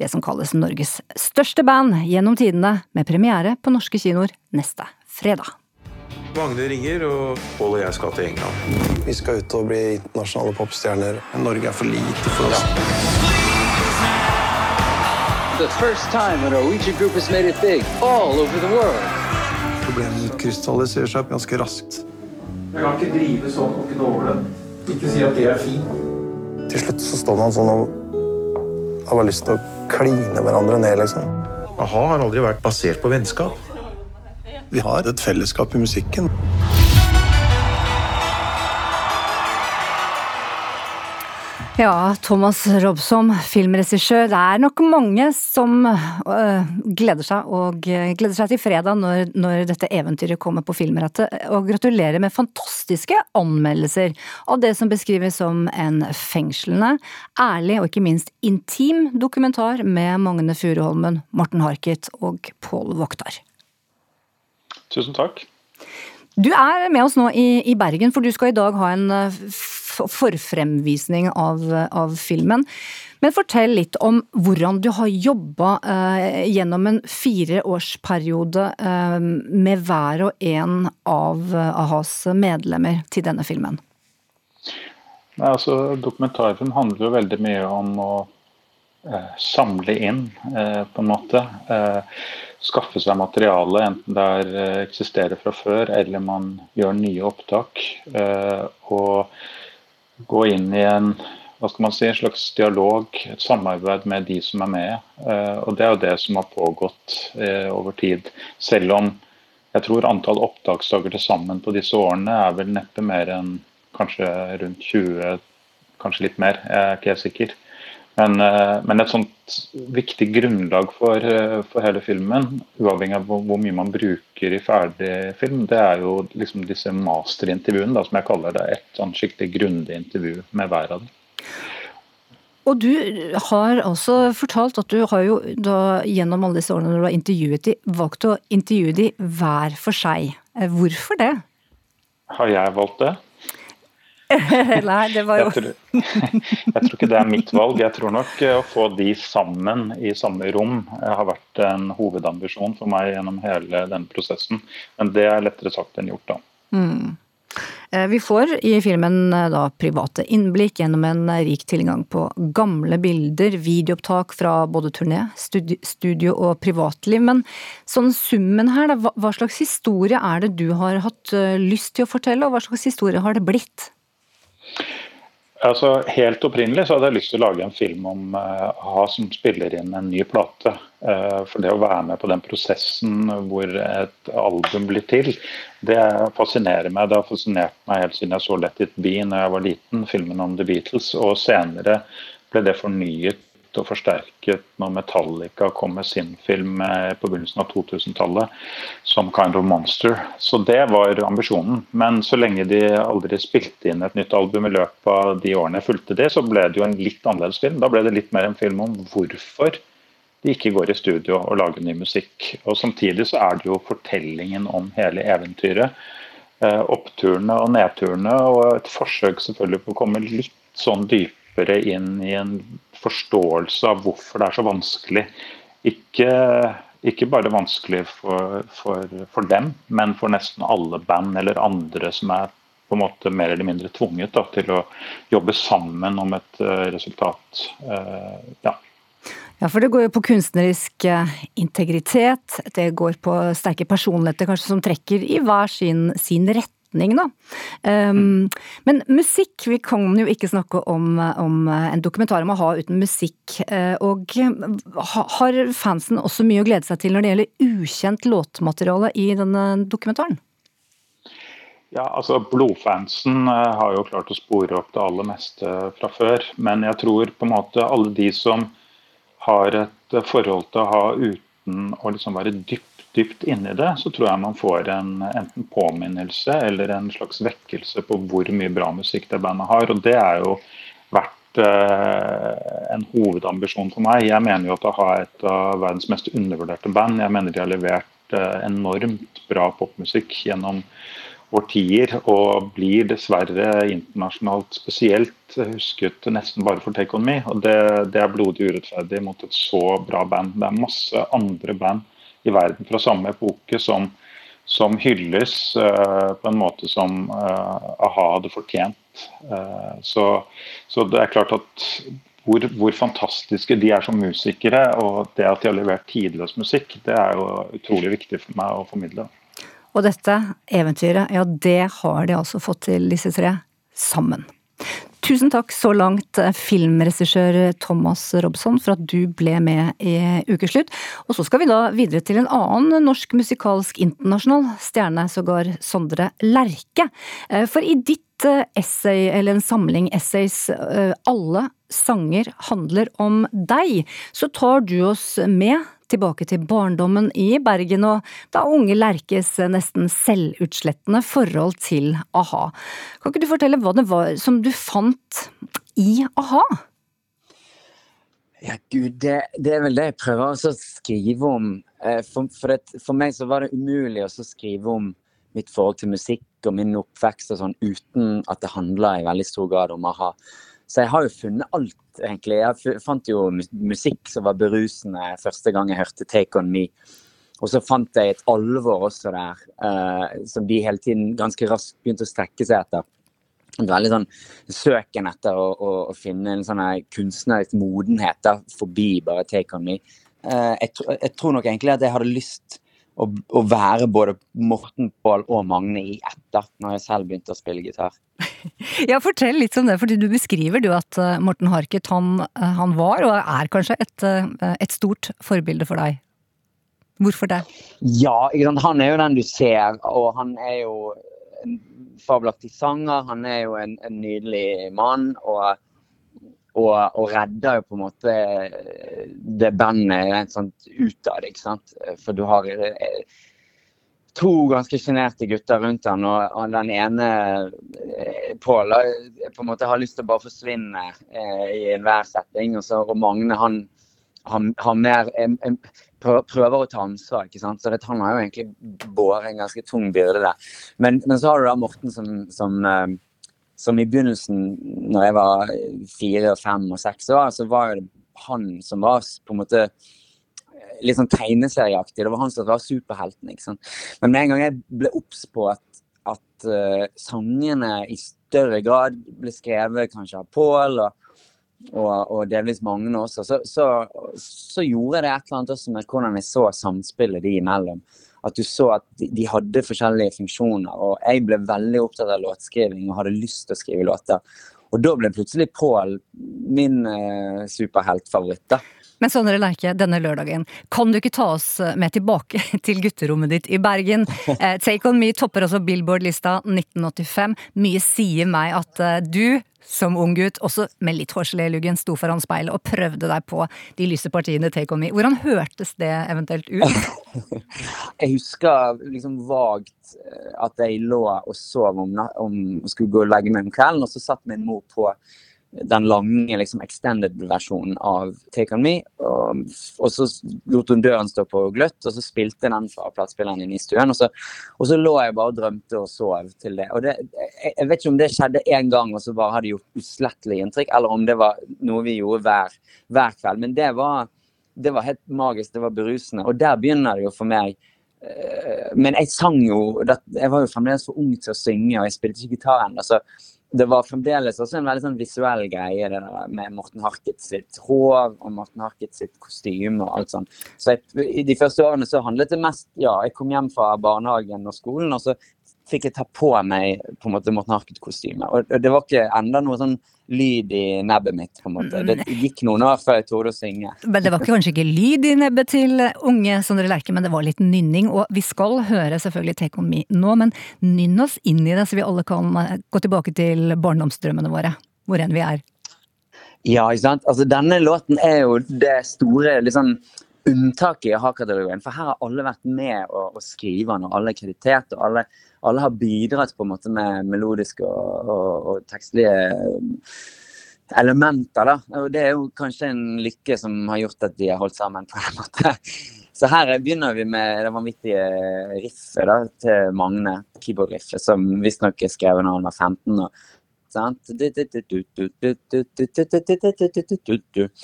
Det som kalles Norges største band gjennom tidene, med premiere på norske kinoer neste fredag. Magne ringer, og Pål og jeg skal til England. Vi skal ut og bli internasjonale popstjerner. Norge er for lite for oss. Ja the first time a Norwegian group has made it big all over the world. Problemet utkrystalliserer seg ganske raskt. Jeg kan ikke drive sånn og det. Ikke si at det er fint. Til slutt så står man sånn og har bare lyst til å kline hverandre ned, liksom. A-ha har aldri vært basert på vennskap. Vi har et fellesskap i musikken. Ja, Thomas Robson, filmregissør. Det er nok mange som øh, gleder seg, og øh, gleder seg til fredag når, når dette eventyret kommer på filmrettet. Og gratulerer med fantastiske anmeldelser av det som beskrives som en fengslende, ærlig og ikke minst intim dokumentar med Magne Furuholmen, Morten Harket og Pål Voktar. Tusen takk. Du er med oss nå i, i Bergen, for du skal i dag ha en øh, forfremvisning av, av filmen. Men fortell litt om hvordan du har jobba eh, gjennom en fireårsperiode eh, med hver og en av a-has medlemmer til denne filmen. Nei, altså, Dokumentarfilm handler jo veldig mye om å eh, samle inn, eh, på en måte. Eh, skaffe seg materiale, enten det er, eh, eksisterer fra før eller man gjør nye opptak. og gå inn i en hva skal man si, en slags dialog, et samarbeid med de som er med. Eh, og Det er jo det som har pågått eh, over tid. Selv om jeg tror antall opptaksdager til sammen på disse årene er vel neppe mer enn kanskje rundt 20, kanskje litt mer. Jeg er ikke helt sikker. Men, eh, men, et sånt viktig grunnlag for, eh, for, hele filmen, uavhengig av hvor, mye man bruker i ferdig film, det er jo liksom disse masterintervjuene, som jeg kaller det. Et sånn skikkelig grundig intervju med hver av dem. Og du har altså fortalt at du har jo da, gjennom alle disse årene du har intervjuet de, valgt å intervjue de hver for seg. Eh, hvorfor det? Har jeg valgt det? Nei, det var jo jeg tror, jeg tror ikke det er mitt valg. Jeg tror nok å få de sammen i samme rom har vært en hovedambisjon for meg gjennom hele denne prosessen. Men det er lettere sagt enn gjort, da. Mm. Vi får i filmen da private innblikk gjennom en rik tilgang på gamle bilder, videoopptak fra både turné, studio og privatliv. Men sånn summen her, da, hva slags historie er det du har hatt lyst til å fortelle, og hva slags historie har det blitt? Altså, Helt opprinnelig så hadde jeg lyst til å lage en film om uh, a-ha som spiller inn en ny plate. Uh, for det å være med på den prosessen hvor et album blir til, det fascinerer meg. Det har fascinert meg helt siden jeg så Let It Be når jeg var liten, filmen om The Beatles. Og senere ble det fornyet og forsterket når Metallica kom med sin film eh, på begynnelsen av 2000-tallet som 'Kind of Monster'. Så det var ambisjonen. Men så lenge de aldri spilte inn et nytt album i løpet av de årene jeg fulgte det, så ble det jo en litt annerledes film. Da ble det litt mer en film om hvorfor de ikke går i studio og lager ny musikk. Og Samtidig så er det jo fortellingen om hele eventyret. Eh, oppturene og nedturene, og et forsøk selvfølgelig på å komme litt sånn dypere inn i en forståelse av hvorfor det er så vanskelig. Ikke, ikke bare vanskelig for, for, for, dem, men for nesten alle band eller andre som er på en måte mer eller mindre tvunget da, til å jobbe sammen om et uh, resultat. Uh, ja. Ja, for det går jo på kunstnerisk eh, integritet, det går på sterke personligheter kanskje som trekker i hver sin, sin rett retning, da. Um, men musikk, vi kan jo ikke snakke om, om en dokumentar om å ha uten musikk. Eh, og har fansen også mye å glede seg til når det gjelder ukjent låtmateriale i denne dokumentaren? Ja, altså Blodfansen eh, har jo klart å spore opp det aller meste fra før. Men jeg tror på en måte alle de som har et forhold til å ha uten å liksom være dypt dypt inni det, så tror jeg man får en enten påminnelse eller en slags vekkelse på hvor mye bra musikk det bandet har. Og det er jo vært eh, en hovedambisjon for meg. Jeg mener jo at å ha et av verdens mest undervurderte band. Jeg mener de har levert eh, enormt bra popmusikk gjennom årtier, og blir dessverre internasjonalt spesielt husket nesten bare for Take On Me. og Det, det er blodig urettferdig mot et så bra band. Det er masse andre band i verden fra samme epoke som, som hylles uh, på en måte som uh, a-ha hadde fortjent. Uh, så, så, det er klart at hvor, hvor, fantastiske de er som musikere, og det at de har levert tidløs musikk, det er jo utrolig viktig for meg å formidle. Og dette eventyret, ja det har de altså fått til, disse tre, sammen. Tusen takk så langt, eh, filmregissør Thomas Robson, for at du ble med i Ukeslutt. Og så skal vi da videre til en annen norsk musikalsk internasjonal stjerne, sågar Sondre Lerche. Eh, for i ditt essay, eller en samling essays, Alle sanger handler om deg, så tar du oss med tilbake til barndommen i Bergen og da unge Lerkes nesten selvutslettende forhold til a-ha. Kan ikke du fortelle hva det var som du fant i a-ha? Ja, gud, det, det, er vel det jeg prøver å skrive om. Eh, for, for, det, for, meg så var det umulig å skrive om mitt forhold til musikk og min oppvekst og sånn uten at det handla i veldig stor grad om a-ha. Så jeg har jo funnet alt, egentlig. Jeg fant jo musikk som var berusende første gang jeg hørte 'Take On Me'. Og så fant jeg et alvor også der, uh, som de hele tiden ganske raskt begynte å strekke seg etter. Veldig sånn søken etter å, å, å finne en sånn kunstnerisk modenhet da, forbi bare 'Take On Me'. Uh, jeg, jeg, tror nok egentlig at jeg hadde lyst å, å være både Morten, Pål og Magne i etter, når jeg selv begynte å spille gitar. Ja, fortell litt om det, fordi du beskriver du at eh, Morten Harket han, eh, han var, og er kanskje, et, eh, et, stort forbilde for deg. Hvorfor det? Ja, han er jo den du ser, og han er jo en fabelaktig sanger. Han er jo en, en nydelig mann. og og, og redder jo på en måte det bandet rent sånn utad, ikke sant. For du har to ganske sjenerte gutter rundt han, og den ene, eh, Pål, på en måte har lyst til å bare forsvinne eh, i enhver setting. Og, så, og Magne han har mer prøver å ta ansvar. ikke sant? Så det, Han har jo egentlig båret en ganske tung byrde der. Men, men, så har du da Morten som, som, eh, som i begynnelsen, når jeg var fire, fem og seks år, så var det han som var på en måte litt sånn tegneserieaktig. Det var han som var superhelten. ikke sant? Men med en gang jeg ble obs på at, at uh, sangene i større grad ble skrevet kanskje av Pål og, og, og, delvis Magne også, så, så, så, gjorde det et eller annet også med hvordan jeg så samspillet de imellom. At du så at de, de hadde forskjellige funksjoner. Og jeg ble veldig opptatt av låtskriving og hadde lyst til å skrive låter. Og da ble plutselig Pål min eh, superheltfavoritt. Men Sondre Lerche, denne lørdagen, kan du ikke ta oss med tilbake til gutterommet ditt i Bergen? Eh, Take On Me topper også Billboard-lista 1985. Mye sier meg at eh, du, som ung gutt, også med litt hårgelé i luggen, sto foran speilet og prøvde deg på de lyse partiene Take On Me. Hvordan hørtes det eventuelt ut? jeg husker liksom vagt eh, at jeg lå og sov om, om skulle gå og legge meg om kvelden, og så satt min mor på den lange liksom, extended-versjonen av Take On Me. Og, og, så lot hun døren stå på gløtt, og så spilte den fra platespilleren inn i stuen. Og så, og så, lå jeg bare og drømte og sov til det. Og det, jeg, jeg, vet ikke om det skjedde én gang og så bare hadde gjort uslettelig inntrykk, eller om det var noe vi gjorde hver, hver kveld. Men det var, det var helt magisk, det var berusende. Og der begynner det jo for meg eh, men jeg sang jo Jeg var jo fremdeles for ung til å synge, og jeg spilte ikke gitar ennå det var fremdeles også en veldig sånn visuell greie det der med Morten Harket sitt hår og Morten Harket sitt kostyme og alt sånt. Så jeg, i de første årene så handlet det mest Ja, jeg kom hjem fra barnehagen og skolen, og så fikk jeg ta på meg på en måte Morten Harket-kostyme. Og det var ikke enda noe sånn lyd i nebbet mitt. på en måte. Det gikk noen år før jeg torde å synge. Men Det var kanskje ikke lyd i nebbet til unge Sondre Lerche, men det var litt nynning. Og vi skal høre selvfølgelig Take On Me nå, men nynn oss inn i det, så vi alle kan eh, gå tilbake til barndomsdrømmene våre, hvor enn vi er. Ja, ikke sant. Altså, denne låten er jo det store liksom unntaket i ha-kategorien. For her har alle vært med å, å skrive den, og alle er kreditert. og alle, alle, har bidratt på en måte med melodiske og, og, og tekstlige elementer. da. Og Det er jo kanskje en lykke som har gjort at de har holdt sammen. på en måte. Så her begynner vi med det vanvittige riffet da, til Magne, keyboard-riffet, som visstnok er skrevet da han var 15. og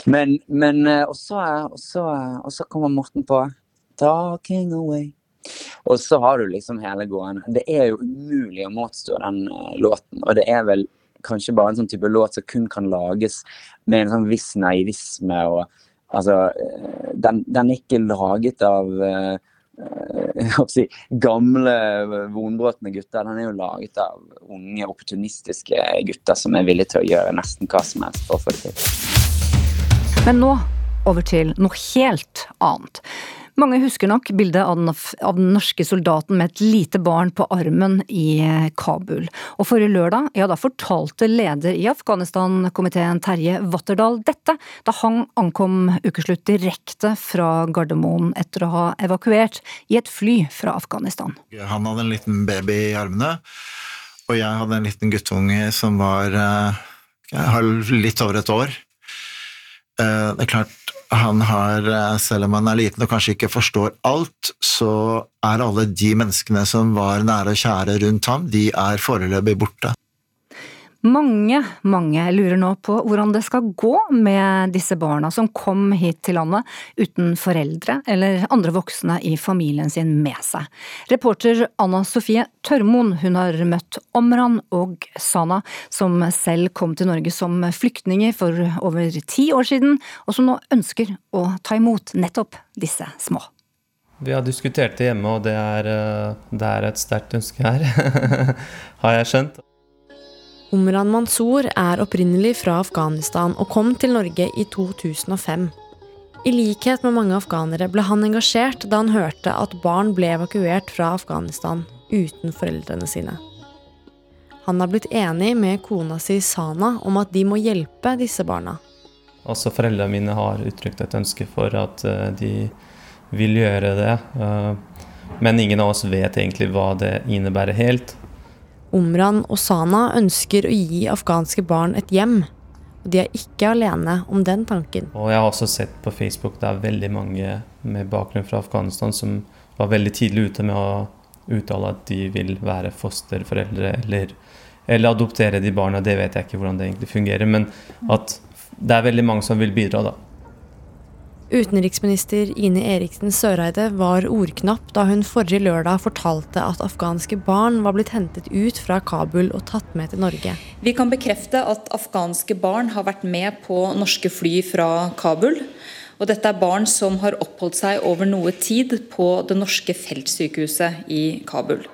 Men, men og, så, kommer Morten på 'Talking Away'. Og så har du liksom hele gående. Det er jo umulig å motstå den uh, låten. Og det er vel kanskje bare en sånn type låt som kun kan lages med en sånn viss naivisme. og altså, den, den er ikke laget av uh, si, gamle, vonbrotne gutter. Den er jo laget av unge, opportunistiske gutter som er villige til å gjøre nesten hva som helst for å få det til. Men nå over til noe helt annet. Mange husker nok bildet av den, av den, norske soldaten med et lite barn på armen i eh, Kabul. Og forrige lørdag, ja da fortalte leder i Afghanistan-komiteen Terje Watterdal dette, da han ankom ukeslutt direkte fra Gardermoen etter å ha evakuert i et fly fra Afghanistan. Han hadde en liten baby i armene, og jeg hadde en liten guttunge som var eh, litt over et år. Eh, det er klart han har, eh, selv om han er liten og kanskje ikke forstår alt, så er alle de menneskene som var nære og kjære rundt ham, de er foreløpig borte. Mange, mange lurer nå på hvordan det skal gå med disse barna som kom hit til landet uten foreldre eller andre voksne i familien sin med seg. Reporter Anna Sofie Tørmoen hun har møtt Omran og Sana, som selv kom til Norge som flyktninger for over ti år siden, og som nå ønsker å ta imot nettopp disse små. Vi har diskutert det hjemme, og det er, eh, det er et sterkt ønske her, har jeg skjønt. Omran Mansour er opprinnelig fra Afghanistan og kom til Norge i 2005. I likhet med mange afghanere ble han engasjert da han hørte at barn ble evakuert fra Afghanistan uten foreldrene sine. Han har blitt enig med kona si Sana om at de må hjelpe disse barna. Også foreldrene mine har uttrykt et ønske for at eh, de vil gjøre det. Eh, men ingen av oss vet egentlig hva det innebærer helt. Omran og Sana ønsker å gi afghanske barn et hjem. Og de er ikke alene om den tanken. Og jeg har også sett på Facebook det er veldig mange med bakgrunn fra Afghanistan som var veldig tidlig ute med å uttale at de vil være fosterforeldre eller Eller adoptere de barna, det vet jeg ikke hvordan det egentlig fungerer. Men at det er veldig mange som vil bidra, da. Utenriksminister Ine Eriksen Søreide var ordknapp da hun forrige lørdag fortalte at afghanske barn var blitt hentet ut fra Kabul og tatt med til Norge. Vi kan bekrefte at afghanske barn har vært med på norske fly fra Kabul. Og dette er barn som har oppholdt seg over noe tid på det norske feltsykehuset i Kabul.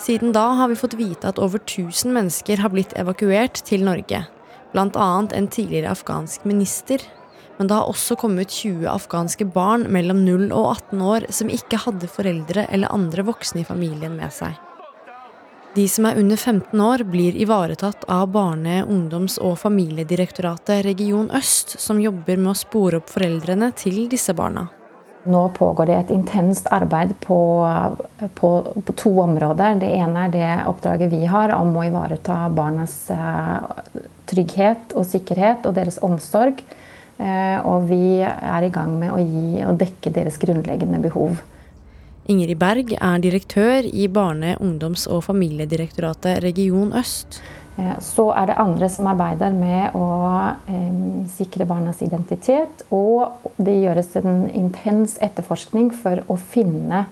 Siden da har vi fått vite at over 1000 mennesker har blitt evakuert til Norge. Bl.a. en tidligere afghansk minister. Men det har også kommet 20 afghanske barn mellom 0 og 18 år som ikke hadde foreldre eller andre voksne i familien med seg. De som er under 15 år, blir ivaretatt av Barne-, ungdoms- og familiedirektoratet Region Øst, som jobber med å spore opp foreldrene til disse barna. Nå pågår det et intenst arbeid på, på, på, to områder. Det ene er det oppdraget vi har om å ivareta barnas uh, trygghet og sikkerhet og deres omsorg. Uh, og vi er i gang med å, gi, og dekke deres grunnleggende behov. Ingrid Berg er direktør i Barne-, ungdoms- og familiedirektoratet Region Øst. Eh, så er det andre som arbeider med å eh, sikre barnas identitet. Og det gjøres en intens etterforskning for å finne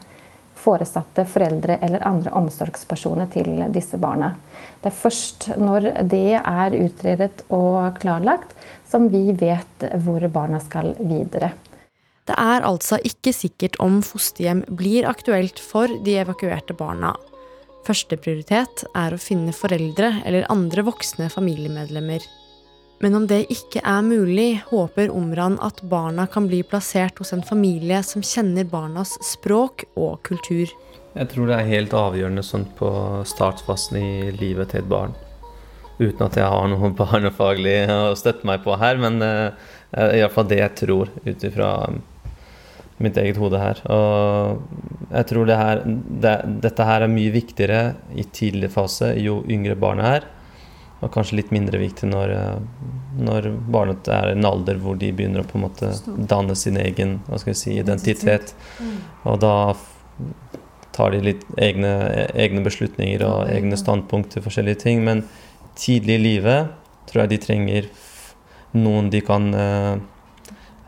foresatte, foreldre eller andre omsorgspersoner til disse barna. Det er først når det er utredet og klarlagt, som vi vet hvor barna skal videre. Det er altså ikke sikkert om fosterhjem blir aktuelt for de evakuerte barna. Førsteprioritet er å finne foreldre eller andre voksne familiemedlemmer. Men om det ikke er mulig, håper Omran at barna kan bli plassert hos en familie som kjenner barnas språk og kultur. Jeg tror det er helt avgjørende sånn på startfasen i livet til et barn. Uten at jeg har noe barnefaglig å støtte meg på her, men uh, iallfall det jeg tror ut ifra mitt eget hode her. Og jeg tror det her, det, dette her er mye viktigere i tidlig fase jo yngre barnet er. Og kanskje litt mindre viktig når, når barnet er i en alder hvor de begynner å på en måte danne sin egen hva skal si, identitet. Mm. Og da tar de litt egne, egne beslutninger og egne standpunkt til forskjellige ting. Men tidlig i livet tror jeg de trenger noen de kan uh,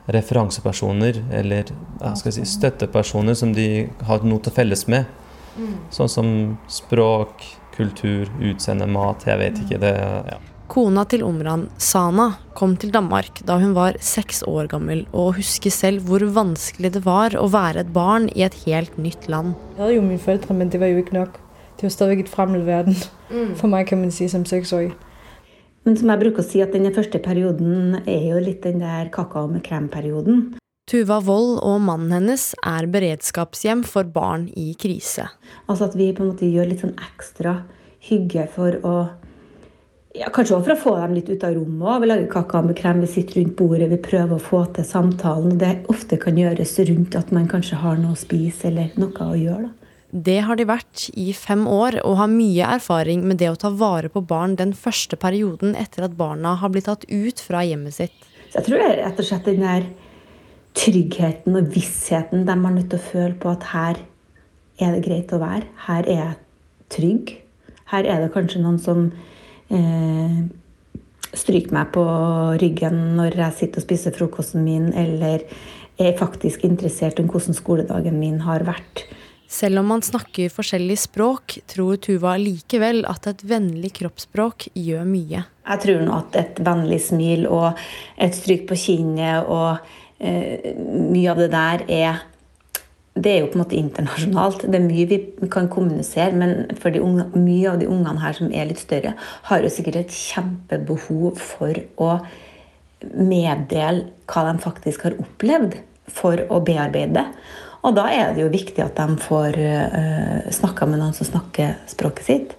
referansepersoner eller si, støttepersoner som de har noe til felles med. Mm. Sånn som språk, kultur, utseende, mat. Jeg vet ikke. det, ja. Kona til Omran, Sana, kom til Danmark da hun var seks år gammel, og husker selv hvor vanskelig det var å være et barn i et helt nytt land. Jeg hadde jo mine foreldre, men det var jo ikke nok. Det var stadig et fremmed verden mm. for meg, kan man si, som seksåring. Men som jeg bruker å si, at denne første perioden er jo litt den der kakao med krem-perioden. Tuva Wold og mannen hennes er beredskapshjem for barn i krise. Altså at vi på en måte gjør litt sånn ekstra hygge for å ja, Kanskje også for å få dem litt ut av rommet. Vi lager kakao med krem, vi sitter rundt bordet, vi prøver å få til samtalen. Det ofte kan gjøres rundt at man kanskje har noe å spise eller noe å gjøre. da. Det har de vært i fem år, og har mye erfaring med det å ta vare på barn den første perioden etter at barna har blitt tatt ut fra hjemmet sitt. Så jeg tror rett og slett den der tryggheten og vissheten de er nødt til å føle på at her er det greit å være. Her er jeg trygg. Her er det kanskje noen som eh, stryker meg på ryggen når jeg sitter og spiser frokosten min, eller er faktisk interessert om hvordan skoledagen min har vært. Selv om man snakker forskjellig språk, tror Tuva likevel at et vennlig kroppsspråk gjør mye. Jeg tror nå at et vennlig smil og et stryk på kinnet og eh, mye av det der er det er jo på en måte internasjonalt. Det er mye vi kan kommunisere, men for unge, mye av de ungene her som er litt større, har jo sikkert et kjempebehov for å meddele hva de faktisk har opplevd, for å bearbeide det. Og da er det jo viktig at de får uh, eh, snakka med noen som snakker språket sitt.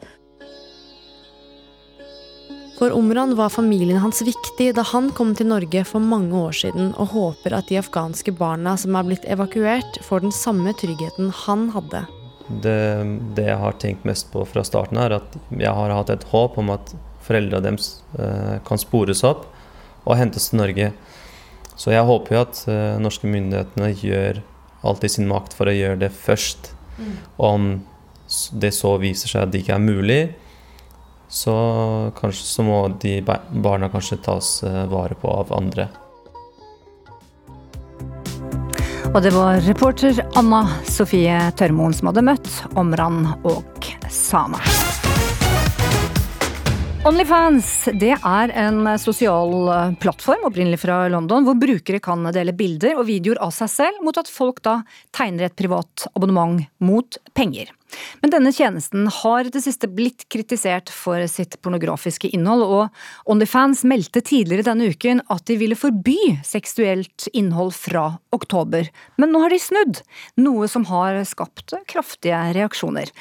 For Omran var familien hans viktig da han kom til Norge for mange år siden, og håper at de afghanske barna som er blitt evakuert, får den samme tryggheten han hadde. Det, det jeg har tenkt mest på fra starten, er at jeg har hatt et håp om at foreldra deres uh, kan spores opp og hentes til Norge. Så jeg håper jo at uh, norske myndighetene gjør alt i sin makt for å gjøre det først. Mm. Om det så viser seg at det ikke er mulig, så kanskje så må de barna kanskje tas vare på av andre. Og det var reporter Anna Sofie Tørmoen som hadde møtt Omran og Sama. Onlyfans det er en sosial plattform opprinnelig fra London, hvor brukere kan dele bilder og videoer av seg selv, mot at folk da tegner et privat abonnement mot penger. Men denne tjenesten har det siste blitt kritisert for sitt pornografiske innhold, og Onlyfans meldte tidligere denne uken at de ville forby seksuelt innhold fra oktober. Men nå har de snudd, noe som har skapt kraftige reaksjoner.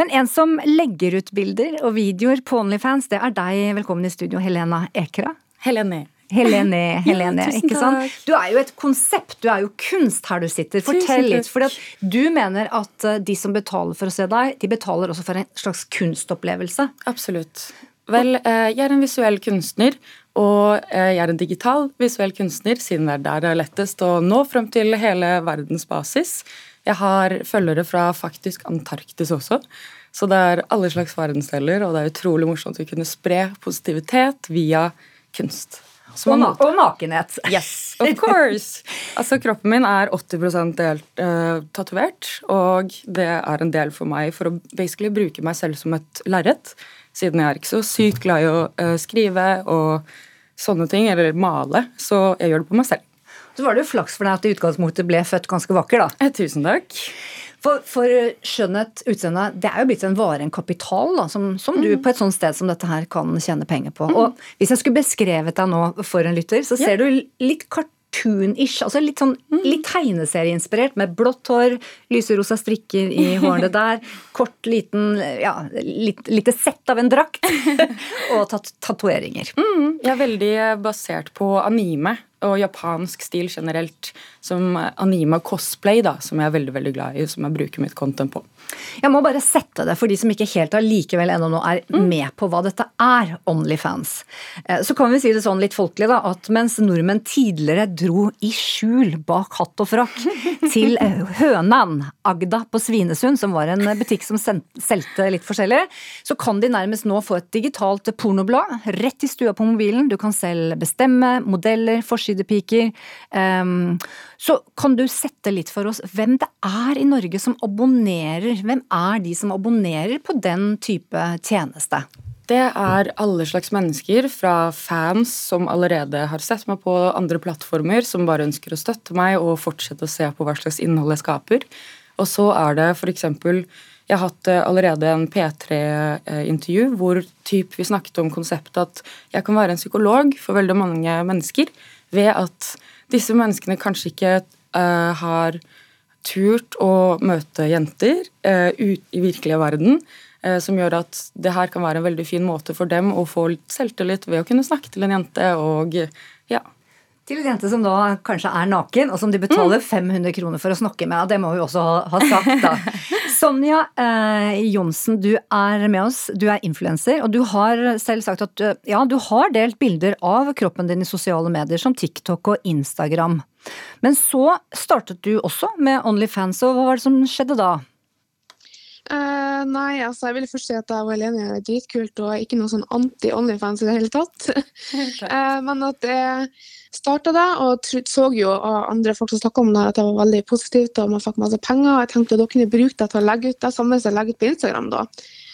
Men en som legger ut bilder og videoer på Onlyfans, det er deg. Velkommen i studio, Helena Ekra. Helene. Helene, enig, ja, ikke sant? Du er jo et konsept, du er jo kunst her du sitter. Fortell litt. For du mener at eh, de som betaler for å se deg, de betaler også for en slags kunstopplevelse? Absolutt. Vel, eh, jeg er en visuell kunstner, og eh, jeg er en digital visuell kunstner, siden det er der det er lettest å nå frem til hele verdens basis. Jeg har følgere fra faktisk Antarktis også. Så det er alle slags verdensdeler, og det er utrolig morsomt å kunne spre positivitet via kunst. Og, na og, nakenhet. Yes, of course. altså, kroppen min er 80 delt uh, tatovert, og det er en del for meg for å basically bruke meg selv som et lerret, siden jeg er ikke så sykt glad i å uh, skrive og sånne ting, eller male, så jeg gjør det på meg selv. Så var det jo flaks for deg at du i utgangspunktet ble født ganske vakker, da. Eh, tusen takk. For, for skjønnhet, utseende, det er jo blitt en vare, en kapital, da, som, som du mm. på et sånt sted som dette her kan tjene penger på. Mm. Og hvis jeg skulle beskrevet deg nå for en lytter, så ser du litt cartoon-ish, altså litt sånn mm. litt tegneserieinspirert, med blått hår, lyserosa strikker i hårene der, kort, liten ja, litt, lite sett av en drakt, og tat tatoveringer. Mm. Jeg er veldig basert på anime og japansk stil generelt, som Anima cosplay, da, som jeg er veldig veldig glad i, som jeg bruker mitt content på. Jeg må bare sette det for de som ikke helt allikevel ennå nå er mm. med på hva dette er, Onlyfans. Eh, så kan vi si det sånn litt folkelig, da, at mens nordmenn tidligere dro i skjul bak hatt og frakk til eh, Hønan, Agda på Svinesund, som var en butikk som solgte litt forskjellig, så kan de nærmest nå få et digitalt pornoblad rett i stua på mobilen. Du kan selv bestemme modeller, forsidepiker. Um, så kan du sette litt for oss hvem det er i Norge som abonnerer? Hvem er de som abonnerer på den type tjeneste? Det er alle slags mennesker, fra fans som allerede har sett meg på andre plattformer, som bare ønsker å støtte meg og fortsette å se på hva slags innhold jeg skaper. Og så er det f.eks. Jeg har hatt eh, allerede en P3-intervju hvor typ vi snakket om konseptet at jeg kan være en psykolog for veldig mange mennesker ved at disse menneskene kanskje ikke uh, har turt å møte jenter uh, ut i virkelige verden, uh, som gjør at det her kan være en veldig fin måte for dem å få selvtillit ved å kunne snakke til en jente og ja, til en jente som da kanskje er naken, og som de betaler 500 mm. kroner for å snakke med. Det må vi også ha, ha sagt, da. Sonja eh, Johnsen, du er med oss. Du er influenser, og du har selv sagt at ja, du har delt bilder av kroppen din i sosiale medier som TikTok og Instagram. Men så startet du også med Onlyfans, og hva var det som skjedde da? Uh, nei, altså jeg ville først si at jeg var enig det er dritkult og ikke noe sånn anti-Onlyfans i det hele tatt. uh, men at jeg starta det, og så jo andre folk som snakka om det, at det var veldig positivt og man fikk masse penger. og Jeg tenkte at da kunne bruke det til å legge ut det samme som jeg legger ut på Instagram. da.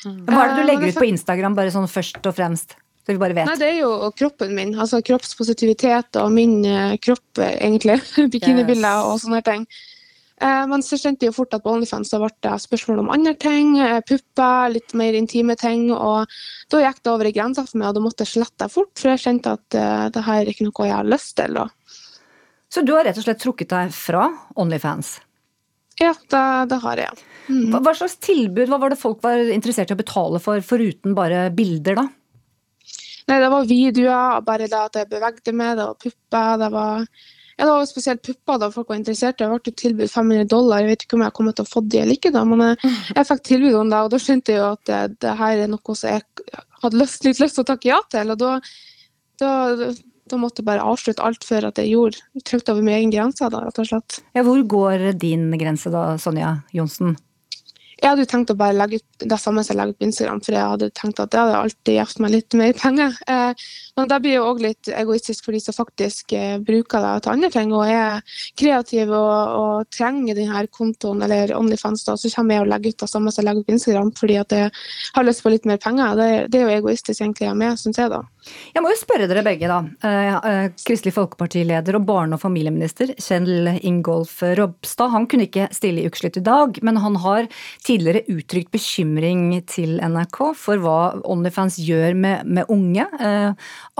Mm. Hva er det du legger ut på Instagram, bare sånn først og fremst? Så vi bare vet. Nei, Det er jo kroppen min. altså Kroppspositivitet og min kropp, egentlig. Bikinibilder yes. og sånne ting. Eh, men så skjønte jeg jo fort at på OnlyFans så ble det spørsmål om andre ting, eh, pupper, litt mer intime ting. Og da gikk det over i grensa for meg, og da måtte jeg slette fort, for jeg skjønte at uh, det her er ikke noe jeg har lyst til. Da. Så du har rett og slett trukket deg fra OnlyFans? Ja, det, det har jeg. Mm. Hva, hva, slags tilbud hva var det folk var interessert i å betale for, foruten bare bilder, da? Nei, det var videoer, bare det at jeg bevegde meg, det var pupper, det var ja, det var jo spesielt pupper da folk var interessert. Jeg ble tilbudt 500 dollar. Jeg vet ikke om jeg kommer til å få de eller ikke, da, men jeg, eh, jeg fikk tilbud om det. Og da skjønte jeg jo at det, det her er noe som jeg hadde lyst, litt lyst til å takke ja til. Og da, da, da måtte jeg bare avslutte alt før at jeg gjorde, trykte over min egen grense. da, rett og slett. Ja, hvor går din grense da, Sonja Johnsen? Jeg hadde jo tenkt å bare legge ut det samme som jeg legger ut på Instagram, for jeg hadde tenkt at det hadde alltid gitt meg litt mer penger. Eh, men det blir jo òg litt egoistisk for de som faktisk eh, bruker det til andre ting og er kreative og, og trenger denne kontoen eller Onlyfans, da, så kommer jeg og legger ut det samme som jeg legger ut på Instagram fordi at jeg har lyst på litt mer penger. Det, det er jo egoistisk egentlig av meg, syns jeg da. Jeg må jo spørre dere begge, da. Eh, Kristelig Folkeparti-leder og barne- og familieminister Kjell Ingolf Ropstad han kunne ikke stille i Ukeslutt i dag, men han har tidligere uttrykt bekymring til NRK for hva Onlyfans gjør med, med unge.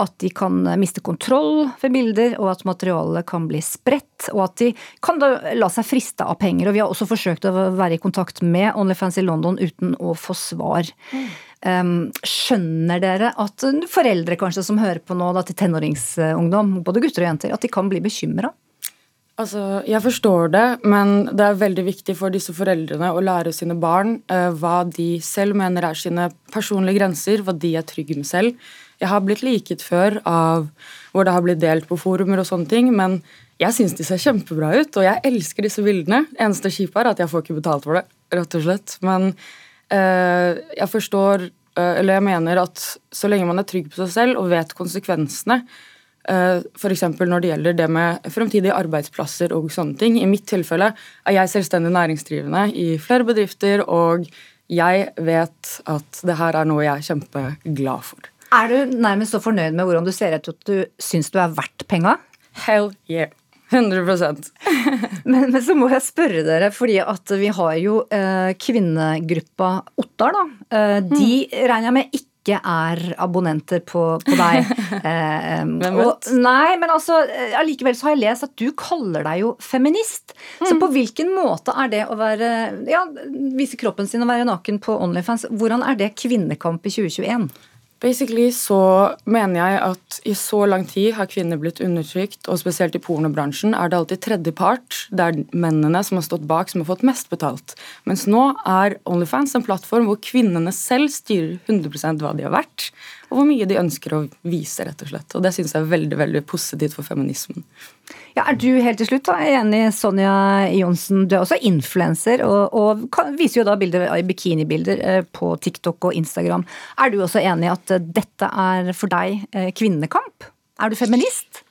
At de kan miste kontroll ved bilder, og at materialet kan bli spredt. Og at de kan da la seg friste av penger. Og vi har også forsøkt å være i kontakt med Onlyfans i London uten å få svar. Um, skjønner dere at foreldre kanskje som hører på nå da, til tenåringsungdom, både gutter og jenter, at de kan bli bekymra? Altså, Jeg forstår det, men det er veldig viktig for disse foreldrene å lære sine barn uh, hva de selv mener er sine personlige grenser, hva de er trygge med selv. Jeg har blitt liket før av hvor det har blitt delt på forumer og sånne ting, men jeg syns de ser kjempebra ut, og jeg elsker disse bildene. Eneste kjipe er at jeg får ikke betalt for det, rett og slett. Men jeg forstår, uh, eller jeg mener at så lenge man er trygg på seg selv og vet konsekvensene, uh, f.eks. når det gjelder det med fremtidige arbeidsplasser og sånne ting. I mitt tilfelle er jeg selvstendig næringsdrivende i flere bedrifter, og jeg vet at det her er noe jeg er kjempeglad for. Er du nærmest så fornøyd med hvordan du ser ut at du syns du er verdt penga? Hell yeah. 100 men, men, så må jeg spørre dere, fordi at vi har jo eh, kvinnegruppa Ottar, da. Eh, de regner jeg med ikke er abonnenter på, på deg. Eh, og, nei, men altså, allikevel så har jeg lest at du kaller deg jo feminist. Mm. Så på hvilken måte er det å være ja, vise kroppen sin og være naken på Onlyfans, hvordan er det kvinnekamp i 2021? Basically så mener jeg at i så lang tid har kvinner blitt undertrykt, og spesielt i pornobransjen er det alltid tredjepart. Det er mennene som har stått bak, som har fått mest betalt. Mens nå er Onlyfans en plattform hvor kvinnene selv styrer 100% hva de har vært, og hvor mye de ønsker å vise, rett og slett. Og det syns jeg er veldig, veldig positivt for feminismen. Ja, er du helt til slutt da, enig, Sonja Johnsen? Du er også influenser og, og viser jo da bilder, bikinibilder eh, på TikTok og Instagram. Er du også enig i at dette er for deg eh, kvinnekamp? Er du feminist?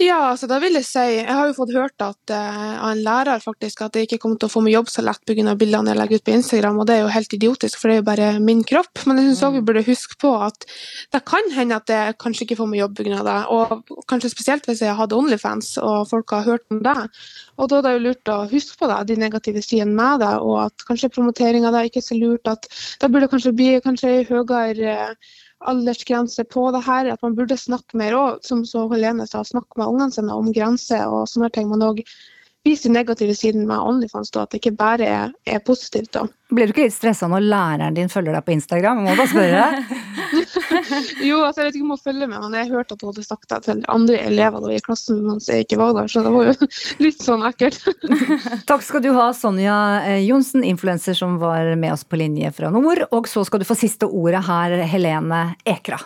Ja, altså da vil jeg si Jeg har jo fått hørt at, uh, av en lærer faktisk at jeg ikke kommer til å få meg jobb så lett pga. bildene jeg legger ut på Instagram, og det er jo helt idiotisk, for det er jo bare min kropp. Men jeg syns òg vi burde huske på at det kan hende at jeg kanskje ikke får meg jobb pga. det. Og kanskje spesielt hvis jeg hadde Onlyfans og folk har hørt om det. Og da er det jo lurt å huske på det, de negative sidene med det, og at kanskje promotering av det ikke er så lurt. At det burde kanskje bli kanskje høyere aldersgrense på det her, at man burde snakke mer òg, som så Helene sa, snakke med ungene sine om grenser og sånne ting. Man òg viser den negative siden med Onlyfans, da, at det ikke bare er, er positivt. da. Blir du ikke litt stressa når læreren din følger deg på Instagram? Jeg må bare spørre. jo, altså, jeg vet ikke om hun følger med, men jeg hørte at hun hadde sagt det til andre elever da i klassen mens jeg ikke var der, så det var jo litt sånn ekkelt. Takk skal du ha, Sonja eh, Johnsen, influenser som var med oss på linje fra nord. Og så skal du få siste ordet her, Helene Ekra.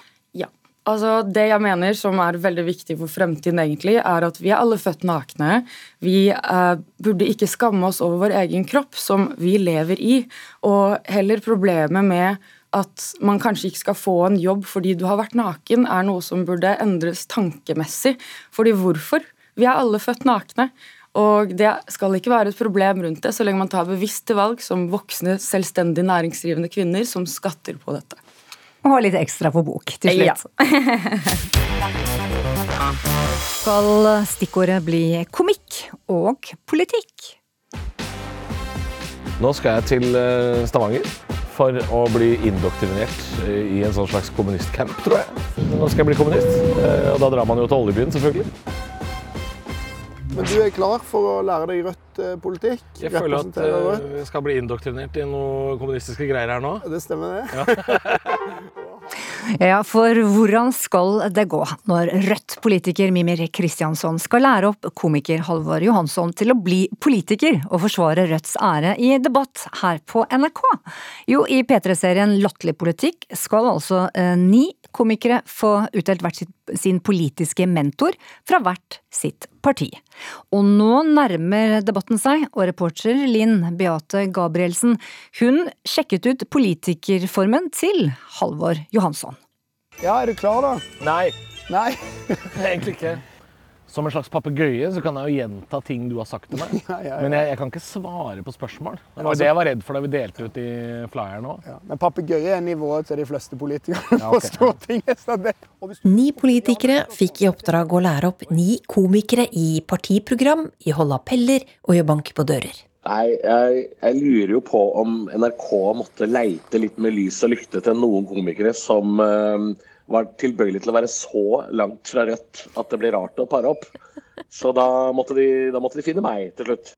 Altså, Det jeg mener som er veldig viktig for fremtiden, egentlig, er at vi er alle født nakne. Vi eh, burde ikke skamme oss over vår egen kropp, som vi lever i. Og heller problemet med at man kanskje ikke skal få en jobb fordi du har vært naken, er noe som burde endres tankemessig. Fordi hvorfor? Vi er alle født nakne. Og det skal ikke være et problem rundt det, så lenge man tar bevisste valg som voksne, selvstendig næringsdrivende kvinner som skatter på dette. Og ha litt ekstra på bok til slutt. Ja. Skal stikkordet bli komikk og politikk? Nå skal jeg til eh, Stavanger for å bli indoktrinert i en sånn slags kommunistcamp, tror jeg. Nå skal jeg bli kommunist, eh, og da drar man jo til oljebyen, selvfølgelig. Men du er klar for å lære deg rødt eh, politikk? Jeg føler at vi skal bli indoktrinert i noen kommunistiske greier her nå. Det stemmer, det. Ja. ja, for hvordan skal det gå når Rødt-politiker Mimir Kristjansson skal lære opp komiker Halvor Johansson til å bli politiker og forsvare Rødts ære i debatt her på NRK? Jo, i P3-serien Latterlig politikk skal altså eh, ni komikere få utdelt hvert sitt sin politiske mentor fra hvert sitt parti. Og nå nærmer debatten seg, og reporter Linn Beate Gabrielsen, hun sjekket ut politikerformen til Halvor Johansson. Ja, er du klar, da? Nei. Nei? Egentlig ikke. Som en slags papegøye så kan jeg jo gjenta ting du har sagt til meg. Ja, ja, ja. Men jeg, jeg kan ikke svare på spørsmål. Det var Altså- det jeg var redd for da vi delte ut i flyeren òg. Men papegøye er nivået til de fleste politikere Ja, på ok. Stortinget. Så det, og hvis Ni politikere fikk i oppdrag å lære opp ni komikere i partiprogram, i holde appeller og i å banke på dører. Nei, jeg, jeg lurer jo på om NRK måtte leite litt med lys og lykte til noen komikere som eh, var tilbøyelig til å være så langt fra Rødt at det ble rart å pare opp. Så da måtte de, da måtte de finne meg til slutt.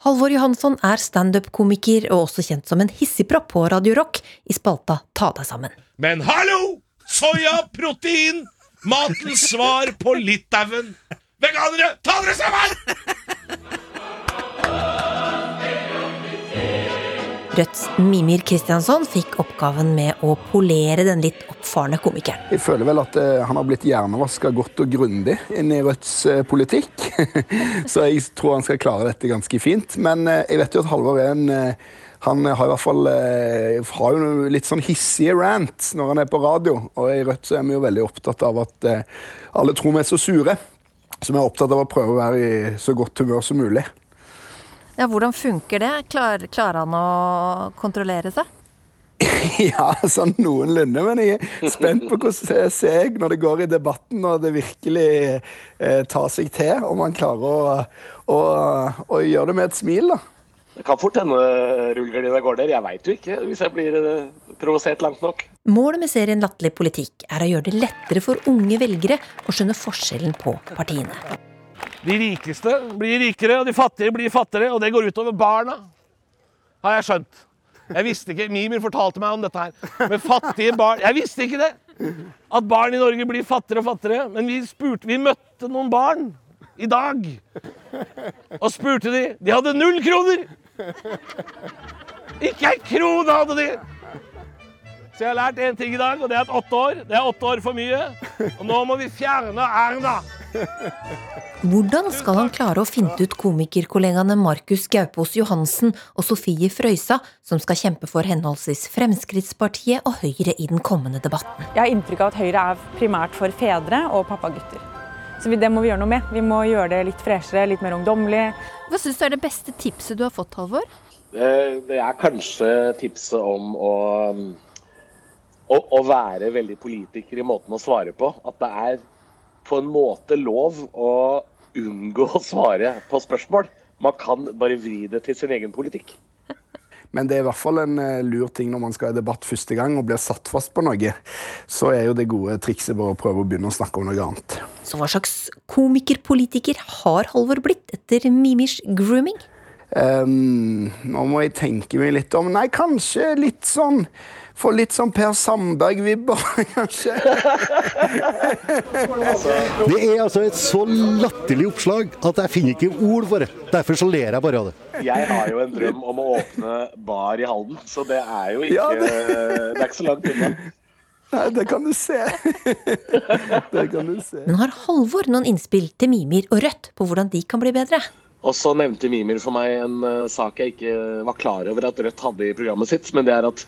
Halvor Johansson er standup-komiker og også kjent som en hissigpropp på Radio Rock i spalta Ta deg sammen. Men hallo! Soya, protein, matens svar på Litauen. Veganere, ta dere sammen! Rødts Mimir Kristiansson fikk oppgaven med å polere den litt oppfarne komikeren. Jeg føler vel at eh, han har blitt hjernevaska godt og grundig inn i Rødts eh, politikk. Så jeg tror han skal klare dette ganske fint. Men eh, jeg vet jo at Halvor er en han har i hvert fall har jo litt sånn hissige rant når han er på radio. Og i Rødt så er vi jo veldig opptatt av at alle tror vi er så sure. Så vi er opptatt av å prøve å være i så godt humør som mulig. Ja, Hvordan funker det? Klar, klarer han å kontrollere seg? Ja, sånn noenlunde. Men jeg er spent på hvordan det ser jeg når det går i debatten og det virkelig eh, tar seg til. Om han klarer å, å, å gjøre det med et smil, da. Det kan fort hende rullegardina går der. Jeg veit jo ikke, hvis jeg blir eh, provosert langt nok. Målet med serien Latterlig politikk er å gjøre det lettere for unge velgere å skjønne forskjellen på partiene. De rikeste blir rikere, og de fattige blir fattigere, og det går utover barna. Har jeg skjønt. Jeg visste ikke, Mimir fortalte meg om dette her. Men fattige barn Jeg visste ikke det! At barn i Norge blir fattigere og fattigere. Men vi spurte, vi møtte noen barn i dag. Og spurte de. De hadde null kroner! Ikke ei krone hadde de! Så jeg har lært én ting i dag, og det er at åtte år det er åtte år for mye. Og nå må vi fjerne Erna! Hvordan skal han klare å finte ut komikerkollegaene Markus Gaupås Johansen og Sofie Frøysa, som skal kjempe for henholdsvis Fremskrittspartiet og Høyre i den kommende debatten? Jeg har inntrykk av at Høyre er primært for fedre og pappagutter. Så det må vi gjøre noe med. Vi må gjøre det litt freshere, litt mer ungdommelig. Hva syns du er det beste tipset du har fått, Halvor? Eh, Det er kanskje tipset om å, å, å være veldig politiker i måten å svare på. At det er på en måte lov å unngå å svare på spørsmål. Man kan bare vri det til sin egen politikk. Men det er i hvert fall en eh, lur ting når man skal i debatt første gang og blir satt fast på noe. Så er jo det gode trikset bare å prøve å begynne å snakke om noe annet. Så hva slags komikerpolitiker har Halvor blitt etter Mimirs grooming? Ehm, nå må jeg tenke meg litt om. Nei, kanskje litt sånn Få litt sånn Per Sandberg-vibber, kanskje. Det er altså et så latterlig oppslag at jeg finner ikke ord for det. Derfor så ler jeg bare av det. Jeg har jo en drøm om å åpne bar i Halden, så det er jo ikke, Ja, det... er ikke så langt unna. Nei, det kan du se. det kan du se. Men har Halvor noen innspill til Mimir og Rødt på hvordan de kan bli bedre? Og så nevnte Mimir for meg en uh, sak jeg ikke var klar over at Rødt hadde i programmet sitt, men det er at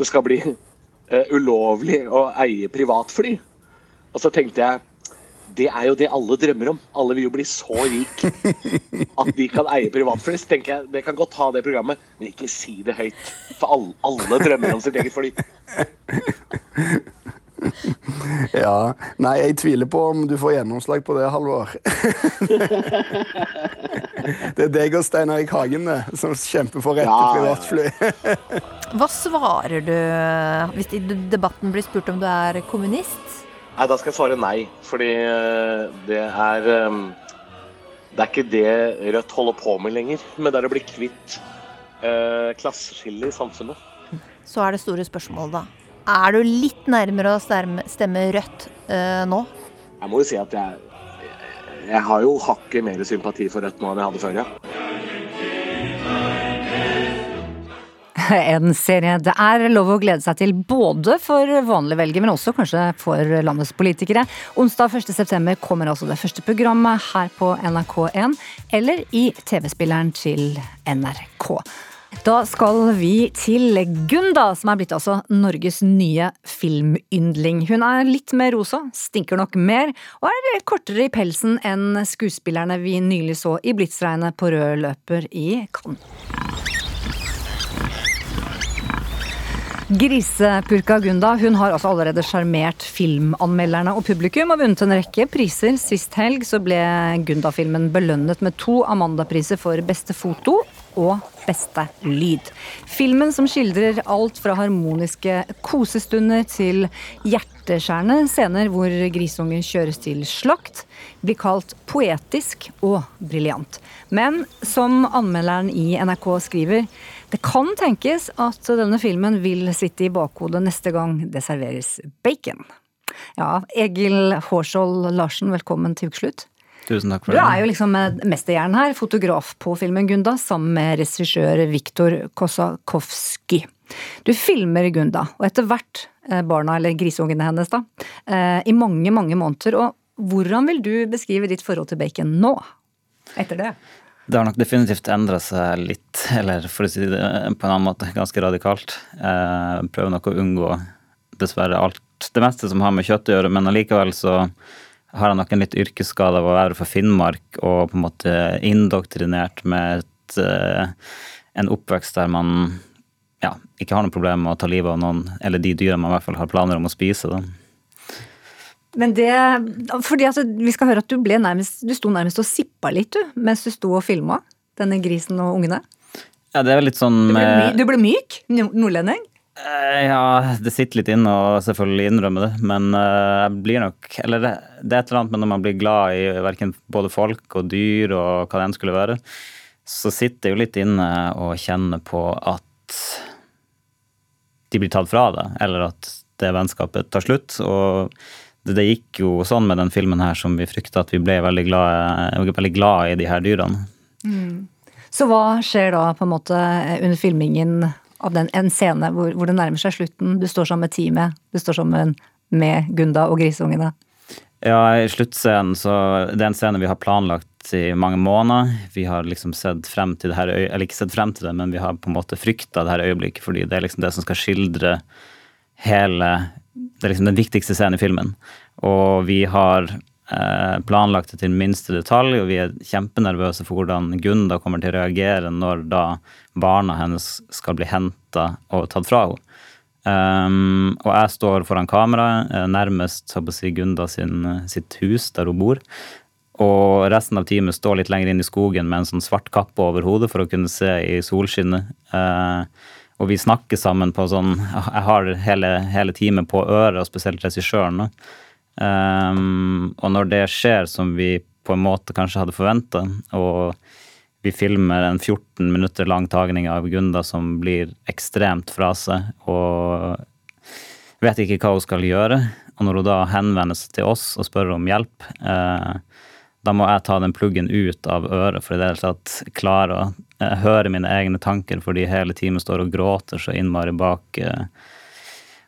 det skal bli uh, ulovlig å eie privatfly. Og så tenkte jeg det er jo det alle drømmer om. Alle vil jo bli så rik at de kan eie privatfly. Så tenker jeg, det kan godt ha det programmet, men ikke si det høyt. For alle, alle drømmer om sitt eget fly. Ja. Nei, jeg tviler på om du får gjennomslag på det, Halvor. det er deg og Stein Erik Hagen det, som kjemper for rett til Ja, privatfly. Hva svarer du hvis i debatten blir spurt om du er kommunist? Nei, da skal jeg svare nei, fordi eh, det er eh, Det er ikke det Rødt holder på med lenger, men det er å bli kvitt uh, klasseskillet i samfunnet. Så er det store spørsmålet, da. Er du litt nærmere å stemme, Rødt eh, nå? Jeg må jo si at jeg, jeg har jo hakket mer sympati for Rødt nå enn jeg hadde før, ja. en serie det er lov å glede seg til både for vanlige velgere, men også kanskje for landets politikere. Onsdag 1.9 kommer altså det første programmet her på NRK1, eller i TV-spilleren til NRK. Da skal vi til Gunda, som er blitt altså Norges nye filmyndling. Hun er litt mer rosa, stinker nok mer, og er kortere i pelsen enn skuespillerne vi nylig så i Blitsregnet på rød løper i Cannes. Grisepurka Gunda hun har altså allerede sjarmert filmanmelderne og publikum og vunnet en rekke priser. Sist helg så ble Gunda-filmen belønnet med to Amanda-priser for beste foto og beste lyd. Filmen som skildrer alt fra harmoniske kosestunder til hjerteskjærende scener hvor grisunger kjøres til slakt, blir kalt poetisk og briljant. Men som anmelderen i NRK skriver, det kan tenkes at denne filmen vil sitte i bakhodet neste gang det serveres bacon. Ja, Egil Hårskjold Larsen, velkommen til ukeslutt. Tusen takk for det. Du er jo liksom mesterhjernen her, fotograf på filmen Gunda, sammen med regissør Viktor Kosakowski. Du filmer Gunda, og etter hvert eh, barna, eller grisungene hennes, da, eh, i mange, mange måneder. Og hvordan vil du beskrive ditt forhold til bacon nå? Etter det? Det har nok definitivt endra seg litt, eller for å si det på en annen måte, ganske radikalt. Jeg prøver nok å unngå dessverre alt det meste som har med kjøtt å gjøre, men allikevel så har jeg nok en litt yrkesskade av å være fra Finnmark og på en måte indoktrinert med et, eh, en oppvekst der man ja, ikke har noe problem med å ta livet av noen, eller de dyra man i hvert fall har planer om å spise. Da. Men det Fordi altså, vi skal høre at du ble nærmest Du sto nærmest og sippa litt, du, mens du sto og filma denne grisen og ungene. Ja, det er litt sånn Du ble, my, du ble myk? Nordlending? Eh, ja, det sitter litt inne å selvfølgelig innrømme det, men eh, jeg blir nok Eller det, det er et eller annet med når man blir glad i verken både folk og dyr og hva det enn skulle være, så sitter det jo litt inne å kjenne på at de blir tatt fra deg, eller at det vennskapet tar slutt. Og det, gikk jo sånn med den filmen her som vi frykta, at vi ble veldig glad, veldig glad i de her dyrene. Mm. Så hva skjer da på en måte under filmingen av den, en scene hvor, hvor, det nærmer seg slutten. Du står sammen med teamet, du står sammen med Gunda og grisungene. Ja, i sluttscenen så Det er en scene vi har planlagt i mange måneder. Vi har liksom sett frem til det her Eller ikke sett frem til det, men vi har på en måte frykta det her øyeblikket, fordi det er liksom det som skal skildre hele Det er liksom den viktigste scenen i filmen. Og vi har planlagt det til minste detalj, og vi er kjempenervøse for hvordan Gunda kommer til å reagere når da barna hennes skal bli henta og tatt fra henne. Um, og jeg står foran kameraet, nærmest så på å si, Gunda sin, sitt hus, der hun bor. Og resten av teamet står litt lenger inn i skogen med en sånn svart kappe over hodet for å kunne se i solskinnet. Uh, og vi snakker sammen på sånn Jeg har hele, hele teamet på øret, og spesielt regissøren. Um, og når det skjer som vi på en måte kanskje hadde forventa, og vi filmer en 14 minutter lang tagning av Gunda som blir ekstremt fra seg og vet ikke hva hun skal gjøre, og når hun da henvender seg til oss og spør om hjelp, eh, da må jeg ta den pluggen ut av øret for i det hele tatt klare å eh, høre mine egne tanker, fordi hele teamet står og gråter så innmari bak eh,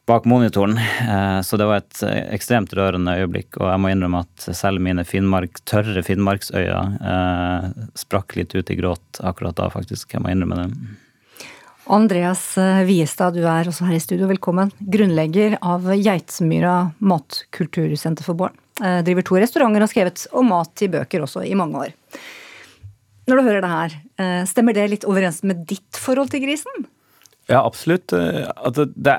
bak monitoren. Eh, så det var et eh, ekstremt rørende øyeblikk. Og jeg må innrømme at selv mine Finnmark, tørre finnmarksøyne eh, sprakk litt ut i gråt akkurat da, faktisk. Jeg må innrømme det. Andreas Viestad, du er også her i studio. Velkommen. Grunnlegger av Geitsmyra matkultursenter for barn. Driver to restauranter og har skrevet om mat i bøker også i mange år. Når du hører det her, stemmer det litt overens med ditt forhold til grisen? Ja, absolutt. Altså, det,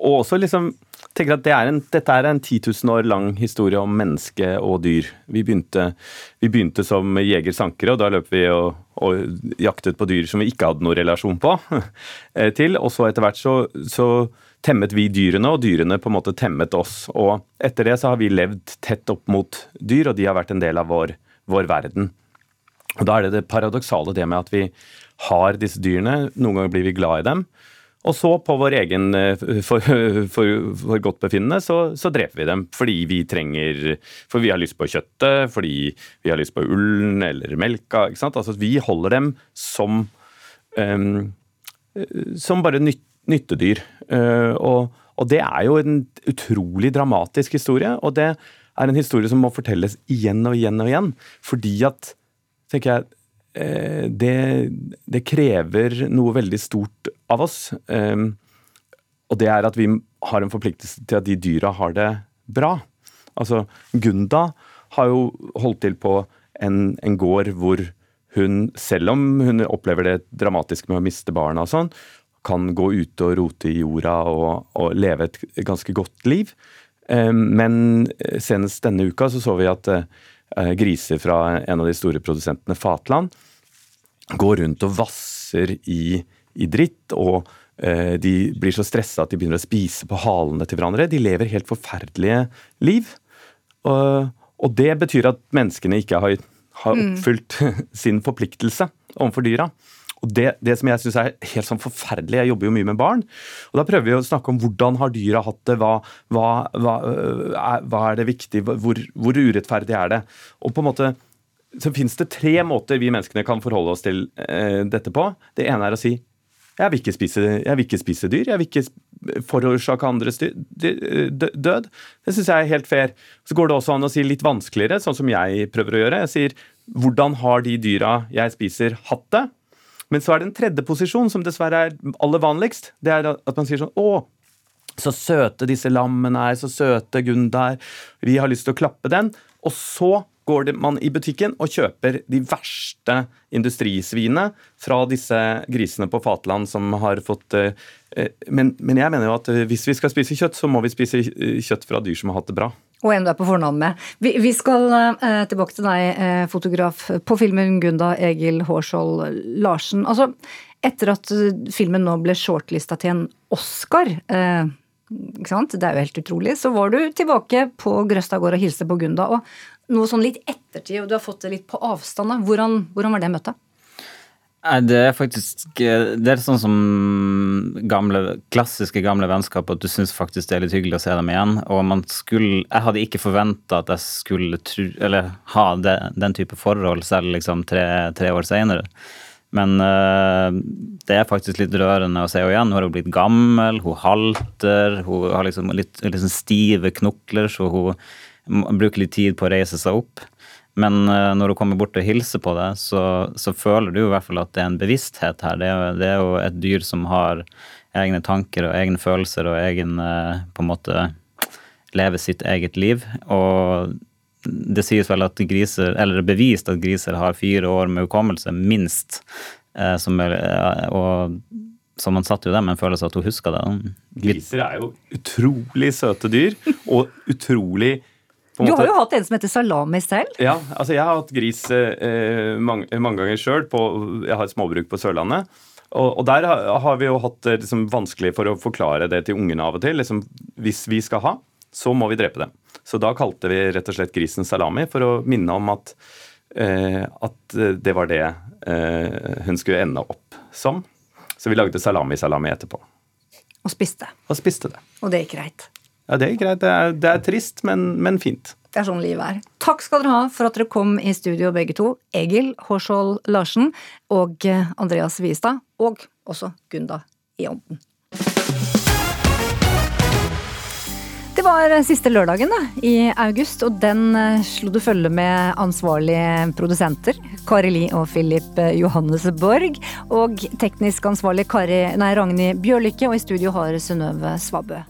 og også liksom tenker at det er en, Dette er en 10 000 år lang historie om menneske og dyr. Vi begynte, vi begynte som jeger-sankere, og da løp vi og, og, jaktet på dyr som vi ikke hadde noen relasjon på. Eh, til, Og så etter hvert så, så, temmet vi dyrene, og dyrene på en måte temmet oss. Og etter det så har vi levd tett opp mot dyr, og de har vært en del av vår, vår verden. Og Da er det det paradoksale det med at vi har disse dyrene. Noen ganger blir vi glad i dem. Og så på vår egen eh, for, for, godtbefinnende så, så, dreper vi dem fordi vi trenger For vi har lyst på kjøttet, fordi vi har lyst på ullen eller melka. ikke sant? Altså Vi holder dem som um, som bare nyt, nyttedyr. Og, og, det er jo en utrolig dramatisk historie, og det er en historie som må fortelles igjen og igjen og igjen. Fordi at, tenker jeg, det, det krever noe veldig stort av oss. Og det er at vi har en forpliktelse til at de dyra har det bra. Altså, Gunda har jo holdt til på en, en gård hvor hun, selv om hun opplever det dramatisk med å miste barna og sånn, kan gå ute og rote i jorda og, og leve et ganske godt liv. Men senest denne uka så så vi at eh, griser fra en av de store produsentene, Fatland, går rundt og vasser i, i dritt. og eh, de blir så stressa at de begynner å spise på halene til hverandre. De lever helt forferdelige liv. Og, og det betyr at menneskene ikke har, har mm. oppfylt mm. sin forpliktelse overfor dyra. Og det, det som jeg syns er helt sånn forferdelig, jeg jobber jo mye med barn, og da prøver vi å snakke om hvordan har dyra hatt det, hva, hva, hva, er, hva er, det viktig, hvor, hvor, urettferdig er det? Og på en måte så finnes det tre måter vi menneskene kan forholde oss til eh, dette på. Det ene er å si jeg vil spise, jeg vil ikke spise dyr. Jeg vil ikke forårsake andres død. Det syns jeg er helt fair. Så går det også an å si litt vanskeligere, sånn som jeg prøver å gjøre. Jeg sier hvordan har de dyra jeg spiser, hatt det? Men så er det en tredje posisjon som dessverre er aller vanligst. Det er at man sier sånn Å, så søte disse lammene er, så søte Gunda er. Vi har lyst til å klappe den. Og så går man i butikken og kjøper de verste industrisvinene fra disse grisene på Fatland som har fått eh, eh, men, men, jeg mener jo at hvis vi skal spise kjøtt, så må vi spise kjøtt fra dyr som har hatt det bra. Og en du er på fornavn med. Vi, vi skal eh, tilbake til deg, eh, fotograf på filmen 'Gunda', Egil Hårskjold Larsen. Altså, etter at filmen nå ble shortlista til en Oscar eh, ikke sant? Det er jo helt utrolig. Så var du tilbake på Grøstad gård og hilste på Gunda. Og noe sånn litt ettertid, og du har fått det litt på avstand. Hvordan, hvordan var det møtet? Det er faktisk Det er sånn som gamle, klassiske gamle vennskap, at du syns faktisk det er litt hyggelig å se dem igjen. Og man skulle Jeg hadde ikke forventa at jeg skulle tru, eller ha det, den type forhold selv liksom tre, tre år seinere. Men uh, det er faktisk litt rørende å se henne igjen. Hun har blitt gammel, hun halter, hun har liksom litt, litt sånn stive knokler, så hun bruker litt tid på å reise seg opp. Men uh, når du kommer bort og hilser på det, så, så, føler du i hvert fall at det er en bevissthet her. Det er, det er, jo et dyr som har egne tanker og egne følelser og egen uh, på en måte lever sitt eget liv. Og det sies vel at griser, eller det er bevist at griser har fire år med hukommelse, minst. Uh, som og så man satt jo der med en følelse av at hun huska det. Griser er jo utrolig søte dyr, og utrolig du har jo hatt en som heter salami selv. Ja, altså jeg har hatt gris eh, mange, mange, ganger sjøl. Jeg har et småbruk på Sørlandet. Og, og der har vi jo hatt det liksom, vanskelig for å forklare det til ungene av og til. Liksom, hvis vi skal ha, så må vi drepe dem. Så da kalte vi rett og slett grisen salami for å minne om at, eh, at det var det eh, hun skulle ende opp som. Så vi lagde salami-salami etterpå. Og spiste. Og spiste det. Og det gikk greit. Ja, det er greit. Det er, det er trist, men, men, fint. Det er sånn livet er. Takk skal dere ha for at dere kom i studio begge to. Egil Hårskjold Larsen og Andreas Wiestad. Og også Gunda i ånden. Det var siste lørdagen da, i august, og den eh, slo du følge med ansvarlige produsenter. Kari Li og Philip Johannes Borg. Og teknisk ansvarlig Kari, nei, Ragnhild Bjørlykke, og i studio har Synnøve Svabø.